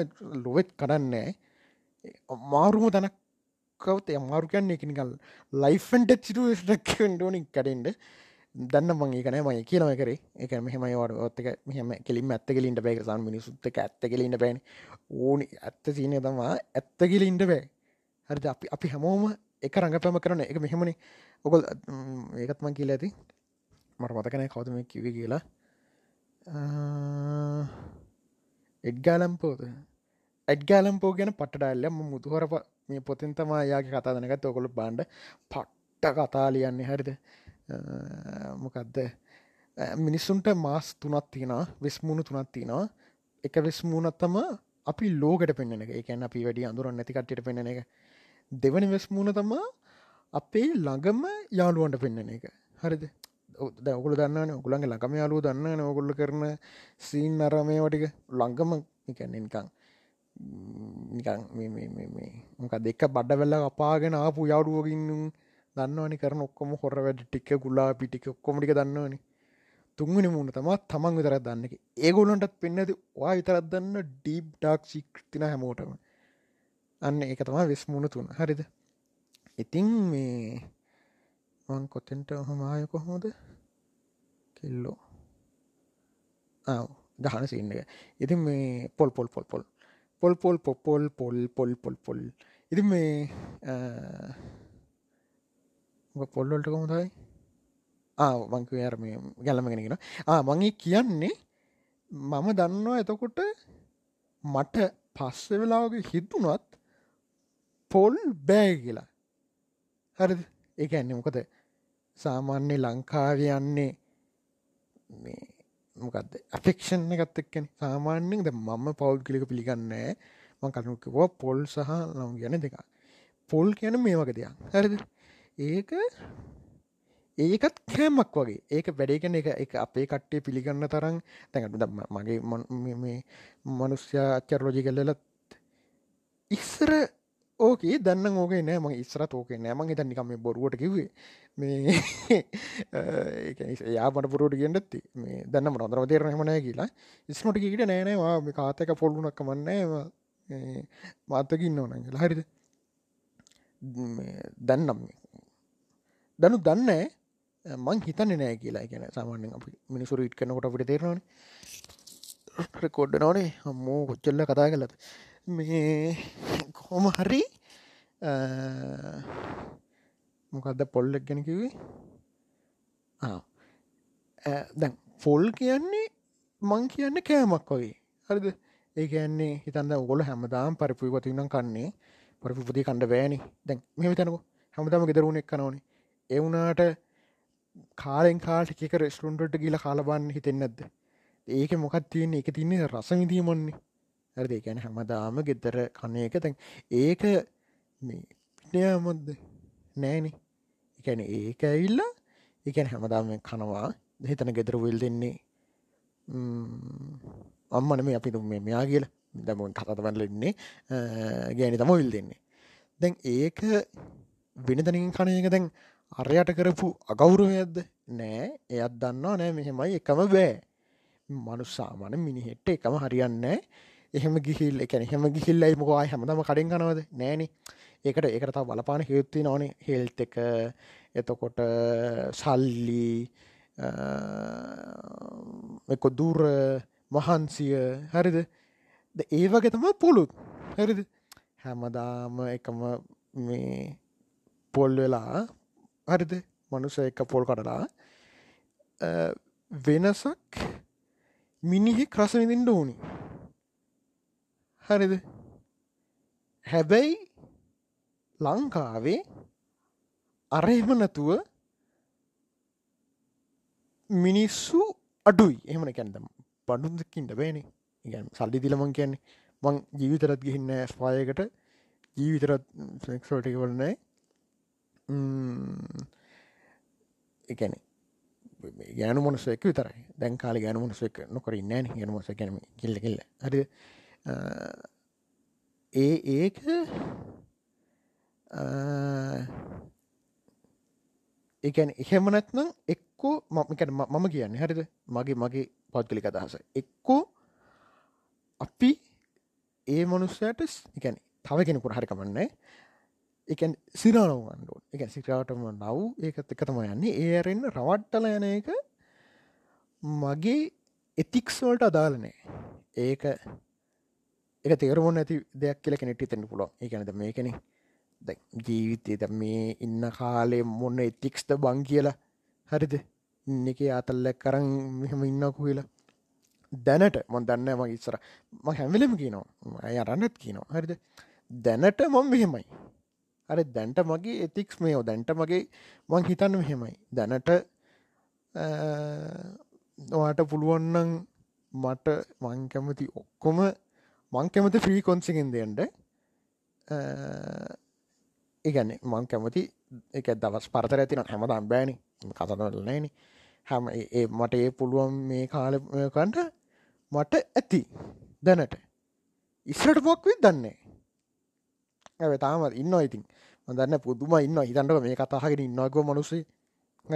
Speaker 1: ලොවෙත් කරන්නේ මාරුම තනක් කවත අමාරු කියන්නේ එකනිකල් ලයිෆන්ට චිරුවටක්ඩෝනික් කඩෙන්ට දන්න මගේ කන මයි කියනව කරේ. එක මෙහම වට ඔත්තක මෙහම කෙලින් ඇත්ත කෙලින්ට බෑකසන් මිනිසුත්ත ඇත්ත කෙලින්ට බෑන. ඕනි. ඇත්ත සීනය තමා ඇත්ත කෙලින්ට බෑ. හරි අපි අපි හැමෝම එක රඟපෑම කරන එක මෙහෙමනි. ඔකොල් ඒකත්මන් කියල ඇති. මට මතකනෑ කවතම කිව කියලා. එඩ්ගාලම්පෝද ඇඩ්ගාලම්පෝ ගැන පටඩල්ලම මුතුහර මේ පොතින් තමා යාගේ කතා දනගත් ඔකොළ බාන්ඩ පට්ට කතාලියන්නේ හරිද? මොකක්ද මිනිස්සුන්ට මාස් තුනත් තියෙනවා. වෙස්මුණු තුනත් තියෙනවා. එක වෙස්මුණත් තම අපි ලෝකට පෙන්න්න එක. එකැන අපි වැඩි අඳුරන් නැතිකටට පෙන්න්න එක. දෙවනි වෙස්මුණ තමා අපේ ළඟම යාළුවන්ට පෙන්න්න එක. හරිද? ඔකුල දන්න ඔකුළන්ගේ ළඟම යාලුව දන්න ඔකුල්ල කරන සීන් අරමය වටික ළඟම එකන්නේ නිකං නිකන් මොක දෙක බඩ වෙල්ල අපාගෙන ආපු යවඩුවගින්නුම් දන්නවනි. කරන ඔක්කොම හොර වැඩ ටික්ක ගුලා පිටික ඔක්කොමටික දන්නවනි. තුන්ගනි මුණ තමත් තමන් විතරත් දන්නක ඒගොලන්ටත් පෙන්නද වා විතරත් දන්න ඩීබ් ඩක් සිික්තින හැමෝටම. අන්න එක තමා වෙස් මුණ තුන. හරිද? ඉතින් මේ මං කොතෙන්ට හොමාය කොහොමද? කෙල්ලෝ. ගහන සින්න එක. ඉතින් මේ පොල් පොල් පොල් පොල්. පොල් පොල් පොපොල් පොල් පොල් පොල් පොල් ඉති මේ පොල්ලොල්ට කොමතයි මංක යාර මේ ගැලමගෙනගෙන මගේ කියන්නේ මම දන්නවා එතකොට මට පස්ස වෙලාගේ හිතුනත් පොල් බෑ කියලා. හරි ඒ ඇන්නේ මොකද? සාමාන්‍ය ලංකාවයන්නේ මේ මොකක්ද ඇෆෙක්ෂන් එකත් එක්කන. සාමාන්‍යෙන් ද මම පවල් කලික පිළිගන්නෑ මං කරුණුකවා පොල් සහ නම් ගැන දෙක පොල් කියන මේ වගේ දෙයක්. හරිද? ඒක ඒකත් කෑමක් වගේ. ඒක වැඩේකන එක එක අපේ කට්ටේ පිළිගන්න තරම් තැඟට දම්ම මගේ මේ මනුස්්‍යයා අච්චරලෝජි කල්ලලත් ඉස්සර ඕකේ. දන්න ඕක නෑ. ම ඉස්රත් ඕක නෑමන් හිත නිකම බොරුවට කිවේ මේ යාපට පුරුවට ගෙන්ඩත්ති මේ දන්න නොදරම තේරන හමනෑ කියලා. ඉස්මට කිට නෑනවා මේ කාතක පොල්ලුනක් කමන්නේ මාතකින්න ඕන කියලා. හරිද? දන්නම් දනු දන්න මං හිතන්න නෑ කියලා. ගැන සාමාන්‍යෙන් අපි මිනිසුර ඉට් කනකොට අපිට තේරවාන රෙකෝඩ්ඩ නොනේ හම්මෝ කොච්චල්ල කතා කලත් මේ කොහොම හරි මොකක්ද පොල්ලක් ගැන කිවේ දැන් ෆොල් කියන්නේ මං කියන්න කෑමක් වගේ. හරිද? ඒ කියන්නේ හිතන්ද ඔගොල හැමදාම් පරිපුයකොතිනම් කන්නේ. පරිපුපති කණ්ඩ බෑනි. දැන් මෙ තනක හැමතම ගෙදරුණ එක් කනවනේ එවුනාට කාලෙන් කාට එක රෙස්ටරුන්ටට ගිල කාලබන්න හිතෙන් නැද්ද? ඒක මොකත් තියන්නේ? එක තින්නේ රසවිදීමන්නේ ඇරදේ ගැන හැමදාම ගෙදර කන එක. තැන් ඒක පිටයාමොද්ද නෑනෙ. එකැන ඒක ඇවිල්ලා එකැන හැමදාම කනවා. හිතන ගෙදර විල් දෙන්නේ අම්මන මේ අපි මේ මෙයා කියල. දමුන් කතවල ඉන්නේ ගෑනි තම විල් දෙන්නේ. දැන් ඒක වෙනතනින් කන එක දැන් අරයට කරපු අගෞරුවයක්ද? නෑ. එයත් දන්නවා නෑ. මෙහෙමයි. එකම බෑ. මනුස්සාමන මිනිහෙට්ට එකම හරියන්නේ එහෙම ගිහිල් එකැන හෙම ගිහිල්ලයි මොකවා හැමදම කඩින් කනවද නෑන. ඒකට ඒකට බලපාන හේත්ති නොනේ හෙල්ත එක. එතකොට සල්ලි එක දුර මහන්සිය. හරිද? ඒ වගේ තම පුළුත්. හරිද? හැමදාම එකම මේ පොල් වෙලා හරිද? මනුස එක පොල් කඩලා වෙනසක් මිනිහෙක් රසවිඳින්ට ඕනි. හරිද? හැබැයි ලංකාවේ අරහෙම නැතුව මිනිස්සු අඩුයි. එහමන කැන්දම් පඩුදකින්ට බෑන. ඉගැන් සල්ලි දිලමං කියන්නේ. මං ජීවිතරත් ගිහින්න ස්පායකට ජීවිතරත් සෙක්සෝටක වලනෑ එකැන ගෑනු මොනසෙක් විතරයි. දැන් කාල ගෑනු මොනසෙක් නොකර නෑන ගැන මොස කැනම කිල්ල කෙල්ල. හරි. ඒ ඒක එකන එහෙමනැත්නම් එක්කෝ මම මම කියන්න. හරිද? මගේ මගේ පෞද්ගලික අදහස. එක්කෝ අපි ඒ මනුස්සයට එකැන තව කෙනෙකුට හරිකමන්නේ එකන් සිරානවන්ඩුවන් එක සිරාටම නව් ඒකත් එක තම යන්නේ. ඒ අරෙන්න්න රවට්ටල යන එක මගේ එතික්ස්වල්ට අදාලනෑ ඒක එක තේරුමොන් ඇති දෙයක් කියල කෙනෙට තෙන්න පුලො ඒකනද මේකෙන. ජීවිතය ද මේ ඉන්න කාලේ මොන්න එතික්ස්ද බං කියලා? හරිද? ඉන්න එක අතල්ල කරන් මෙහම ඉන්නකු කියලා. දැනට මොන් දන්න ම ඉස්සර ම හැමිලම කියනවා. අය අරන්නත් කියනවා. හරිද? දැනට මොම් මෙහෙමයි. අර දැන්ට මගේ එතික්ස් මේෝ දැන්ට මගේ මං හිතන්න මෙහෙමයි. දැනට නොට පුළුවන්නන් මට මං කැමති ඔක්කොම මං කැමති ෆ්‍රී කොන්සිගෙන් දෙයන්ට ඒගැන්නේ මං කැමති එක දවස් පරතර ඇතින හැම දම්බෑනි කතනලනෑන හැම ඒ මට ඒ පුළුවන් මේ කාලකන්ට මට ඇති දැනට. ඉස්සට මොක්විත් දන්නේ ඇ තාම ඉන්න ඉතින්? මදන්න පුදුම ඉන්න හිතන්ට මේ කතාහගෙන ඉන්නක මනුසේ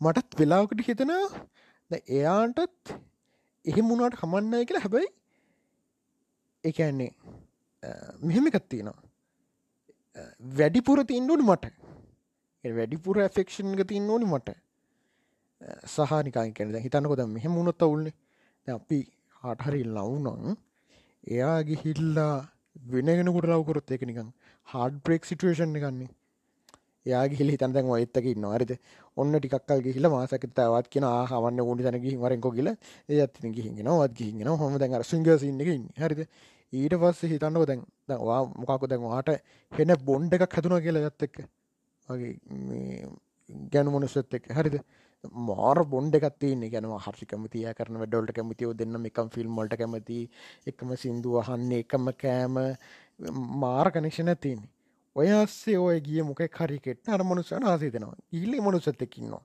Speaker 1: මටත් වෙලාවකට හිතන එයාටත් එහෙම මුණට හමන්නය කියලා හැබැයි එකන්නේ මෙහෙම එකත්තිනවා වැඩිපුර තින්නඩු මට. වැඩිපුර ඇෆෙක්ෂන් ග තින්න ඕනි මට. සහනිකායි කැනද හිතන්නකොද මෙහෙම මුණොත් අවුල්න්නේ අපි හටහරි ලවුනං එයා ගිහිල්ලා වෙනගෙනකුට ලවකරොත් එක නිකං හාඩ බ්‍රෙක් සිටුවේෂන් ගන්නේ යාගේ හිලි තන් දැන් ඔයත්තක නොහරිද ඔන්න ටිකක්කල් ගිහිල මාසක තවත් කියෙන ආහවන්න ගුඩි තන ගිහි වරෙන්කො කියල. ඒ ඇත්ති ගිහිගෙන වත් ගිහිගෙන හොම දැන් අර සිංගසින්නකින් හරිද? ඊට පස්ස හිතන්නක දැන් වා මොකක්කො දැන් වාට හෙන බොන්්ඩ එකක් හැතුන කියලා ගත්තෙක්ක වගේ ගැනු මොනුස්සත් එක් හරිද? මාර බොන්්ඩ එකත්තින්නේ ගැනවා හරි කැමතිය කරන වැඩොල්ට කැමතියෝ දෙන්න එකම් ෆිල්ම්මල්ට කැමති එකම සිින්දුව අහන්නේ එකම කෑම මාර කනෙක්ෂණ තියන්නේ. ඔය අස්සේ ඔය ගිය මොක හරිකෙට අර මනුසන ආසේ දෙනවා ඉල්ලි මනුසත්තකින්නවා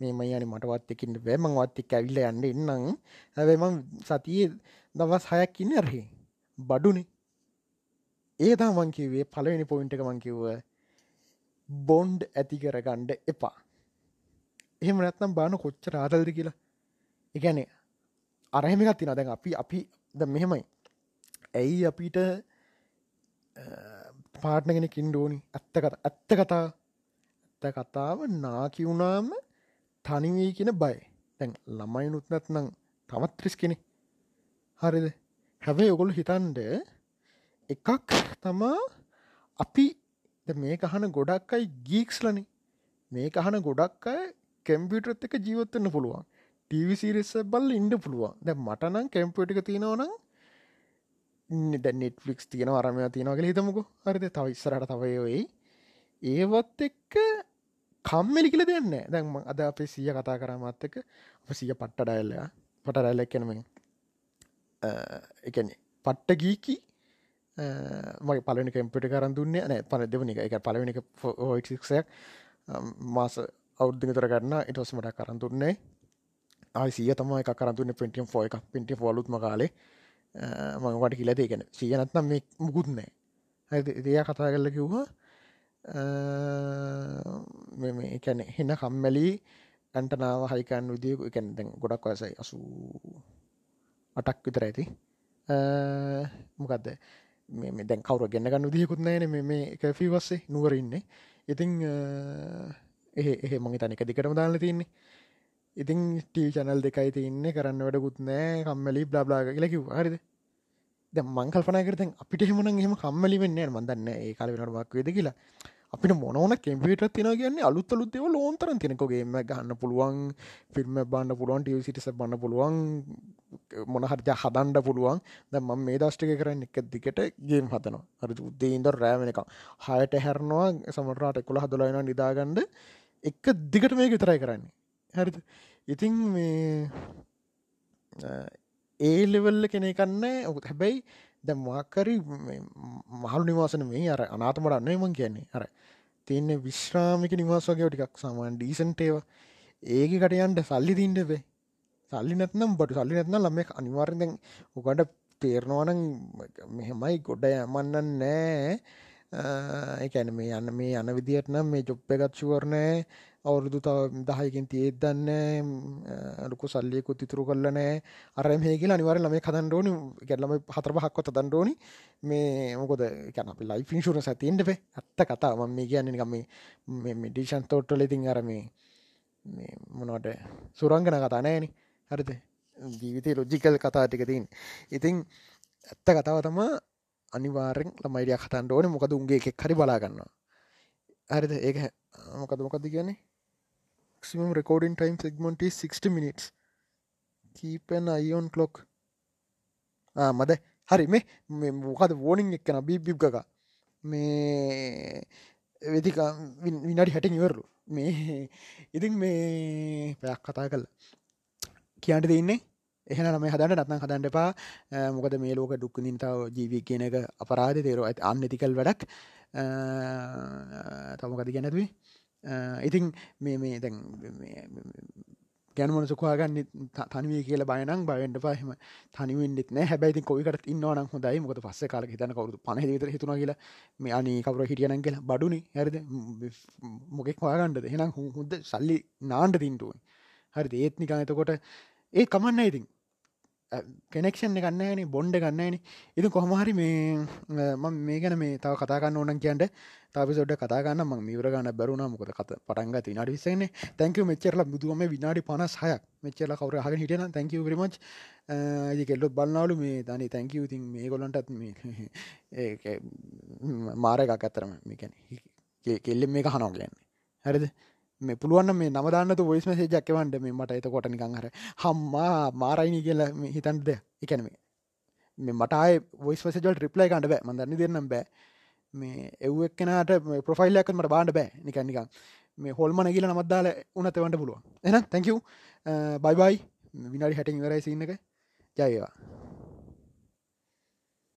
Speaker 1: මේම යනි මටවත්තකින්න බෑමං වත්තික් ඇවිල්ල යන්න ඉන්නම් හැබම සතියේ දවස් හයක් ඉන්න අරහි. බඩුනේ. ඒ තමන් කිවේ පලවෙනි පොයින්ට එක මංකිව්ව බොන්්ඩ් ඇති කරගණ්ඩ එපා. එහෙම නැත්නම් බාන කොච්ච රාදල්ද කියලා. එකනේ අරහෙමිකත් තින දැන් අපි අපි ද මෙහෙමයි. ඇයි අපිට පාට්නගෙන කින්ඩෝනි ඇත්ත කත ඇත්ත කතා. ඇත්ත කතාව නාකිවුණාම තනිවී කියෙන බය. දැන් ළමයි නුත්නත් නං තවත් ත්‍රිස් කෙනෙ හරිද? හැබැයි ඔගොලු හිතන්ඩ එකක් තමා අපි මේ කහන ගොඩක් අයි ගීක්ස්ලනි මේ කහන ගොඩක් අය කැම්පියටත් එක ජීවත්වන්න පුළුවන්. ටීවිසිරිස බල් ඉන්ඩ පුළුවන්. දැ මටනම් කැම්පියටික තියෙනවනම් දැ නෙට්ලික්ස් තියෙන අරමය තියෙනවගේ හිතමකු. හරිද තවස්සරට තවයොයි ඒවත් එක්ක කම්මලි කියල දෙන්න දැන්ම අද අපේ සිය කතා කරමත්තක අප සිය පට්ට ඩයිල්ලයා පට රැල්ල කෙනමින් එකන පට්ට ගීකි. මගේ පලනි කම්පිට කරන් දුන්නේ නෑ පල දෙවනි එක. පලවෙනි ෝක්සයක් මාස අවුද්ධගතර ගන්න ඉටස් මට කරන්තුන්නේ ආසිය තම එක කරතුන්න පෙන්ටියම් ෆෝ එක පිටි ොලුත්ම කාලේ. මඟට කියලදේ ගැන සියනත්නම් මේ මුකුත් නෑ ඇ දෙයා කතා කරල කිව්වා මෙ එකැන හෙන්න කම්මැලි ඇන්ටනාව හයිකන් විදිිය එකැන දැන් ගොඩක් වසයි අසු අටක් විතර ඇති. මොකක්ද මේ දැන් කවර ගන්න ගන්න විදිියකුත් නෑන මේ එක ෆිවස්සේ නුවරඉන්නේ ඉතිං එහ එහ මගේ තනික දිකටම දාන්න තින්නේ ඉතින් ටී චනල් දෙකයි තින්නේ කරන්න වැඩකුත් නෑ කම්මලි බ්ලාබ්ලාග කියලකිව හරිද? ද මංකල්පන කරත අපිට හෙමන එහම කම්මලි වෙන්න මදන්න ඒ කාල වෙනට වක් වේද කියලා. අපිට මොනවන කෙම්පිට තින කියන්නේ? අලුත් අලුත්තව ලෝන්තර තිනකොගේම ගන්න පුළුවන් ෆිල්ම් බන්න පුළුවන් ටියසිටිස බන්න පුළුවන් මොනහරජ හදන්ඩ පුළුවන්. දම මේ දස්ටික කරන්න එක දිකට ගේම් හතනවා හරි උද්දේන්ද රෑවෙන එක හයට හැරනවා සමරාට එකුළ හදලයින නිදාගන්ඩ එක දිගට මේ විතරයි කරන්නේ. හරිද? ඉතින් මේ ඒ ලෙවල්ල කෙනෙකන්න ඔකුත් හැබැයි දැ මාකරි මහලු නිවාසන මේ අර අනාතමට අන්න මං කියන්නේ. අර තියන්නේ විශ්‍රාමික නිවාසගේ ටිකක්. සාමාන් ඩීසන්ටේව ඒක කටයන්ට සල්ලි තින්ටවේ සල්ලි නැත්නම් බට සල්ලි නැත්නම් ළම අනිවාර්ෙන් උකට තේරනවාන මෙහෙමයි. ගොඩ යමන්නන් නෑ. එකැන මේ යන්න මේ යන විදිහට නම් මේ ජොප්ප එකත්ශුවරණෑ අවුරුදු දහයකින් තියේත් දන්න ලොකු සල්ලියකුත් ඉතුරු කල්ලනෑ අර මේකල අනිවර ළම කදන්ඩෝනි ගැල්ලම හතර පහක්කොත දන්ඩෝනි මේ මොකොද කැන අපි ලයි ින්ශුර සතියෙන්ටේ ඇත්ත කතා ම මේ කියන්නේ ගම මේ මිඩිෂන් තෝට්ටල ඉතින් අර මේ මොනට සුරංගන කතා නෑන. හරිද? ජීවිතය ලොජිකල් කතා ටික තින් ඉතින් ඇත්ත කතාව තම අනිවාරෙන් ළමයිඩිය කතන්ට ඕන. මොකද උන්ගේ එකෙක් හරි බලාගන්න හරිද? ඒක මොකද මොකද කියන්නේ? maximum recording time segment is 60 minutes. Keep an eye on clock. මද. හරි මේ මොකද වෝනිින් එක්කන බිබ්බිබ් එක මේ වෙදික විනාඩි හැටින් ඉවරලු. මේ ඉතින් මේ පැයක් කතා කල කියන්ට දෙන්නේ එහෙන නම හදට නත්න හදන්ට එපා. මොකද මේ ලෝක දුක් නින්තාව ජීවී කියන එක අපරාධ තේරෝ ඇති අන්න තිකල් වැඩක්. තමකති ගැනැතුවේ ඉතින් මේ මේ දැන් ගැනමන සුකවාගන්න තනිවී කියල බයනම් බයන්ට පහම තනිවෙන්නෙත් නෑ. හැබැයි කොවිකට ඉන්නවන හොඳයි. මොකද පස්ස කාල හිතන කවරු පන ේතර හිතුන කියලා. මේ අනි කවර හිටියනන් කියලා. බඩුනි. හැරද? මොකෙක් වාගන්නද හෙනම් හුද සල්ලි නාන්ට තින්ටුවන් හරි ඒත්නිකා එතකොට. ඒ කමන්න ඉතින්. කෙනෙක්ෂන් ගන්නන බොන්්ඩ ගන්නන ඉති කොහමහරි මේ මේ ගැන මේ තව කතාගන්න ඕනන් කියන්ට තාපිසොඩ කතාගන්න ම මිවරගන්න බැරුණ මොකද කත පටන්ගත විනාඩි විසන්නේ තැංක මෙච්චරල බුදුවම විනාඩි පනස් හයක් මෙච්චල කවර හක හිටන තැංක රමච් කෙල්ලොත් බලන්නවලු මේ තනි තැංක ඉතින් මේ ගොලන්ටත් මේ මාර එකක් ඇත්තරම මේකැන කෙල්ලෙ මේ හනෝ කියන්නේ. හැරිද? මේ පුළුවන් මේ නමදාන්නතු වොයිස් මසේජ් එකවන්ට මේ මට එතකොට නිකන් හර හම්මා මාරයිනි කියලා හිතන්ට එකන මේ මේ මටයි වොයිස් මසේජල් රිප්ලයි කන්ට බෑ. මදන්න දෙන්නම් බෑ. මේ එව් එක්කනට ප්‍රොෆයිල්ලයක්කට මට බාන්න බෑ. නිකන් නිකන් මේ හොල්මන කියල නමත්දාල උනතවන්ට පුළුවන්. එන තැංකව බයිබයි විනාඩි හැටින් වරයි සින්නක ජයවා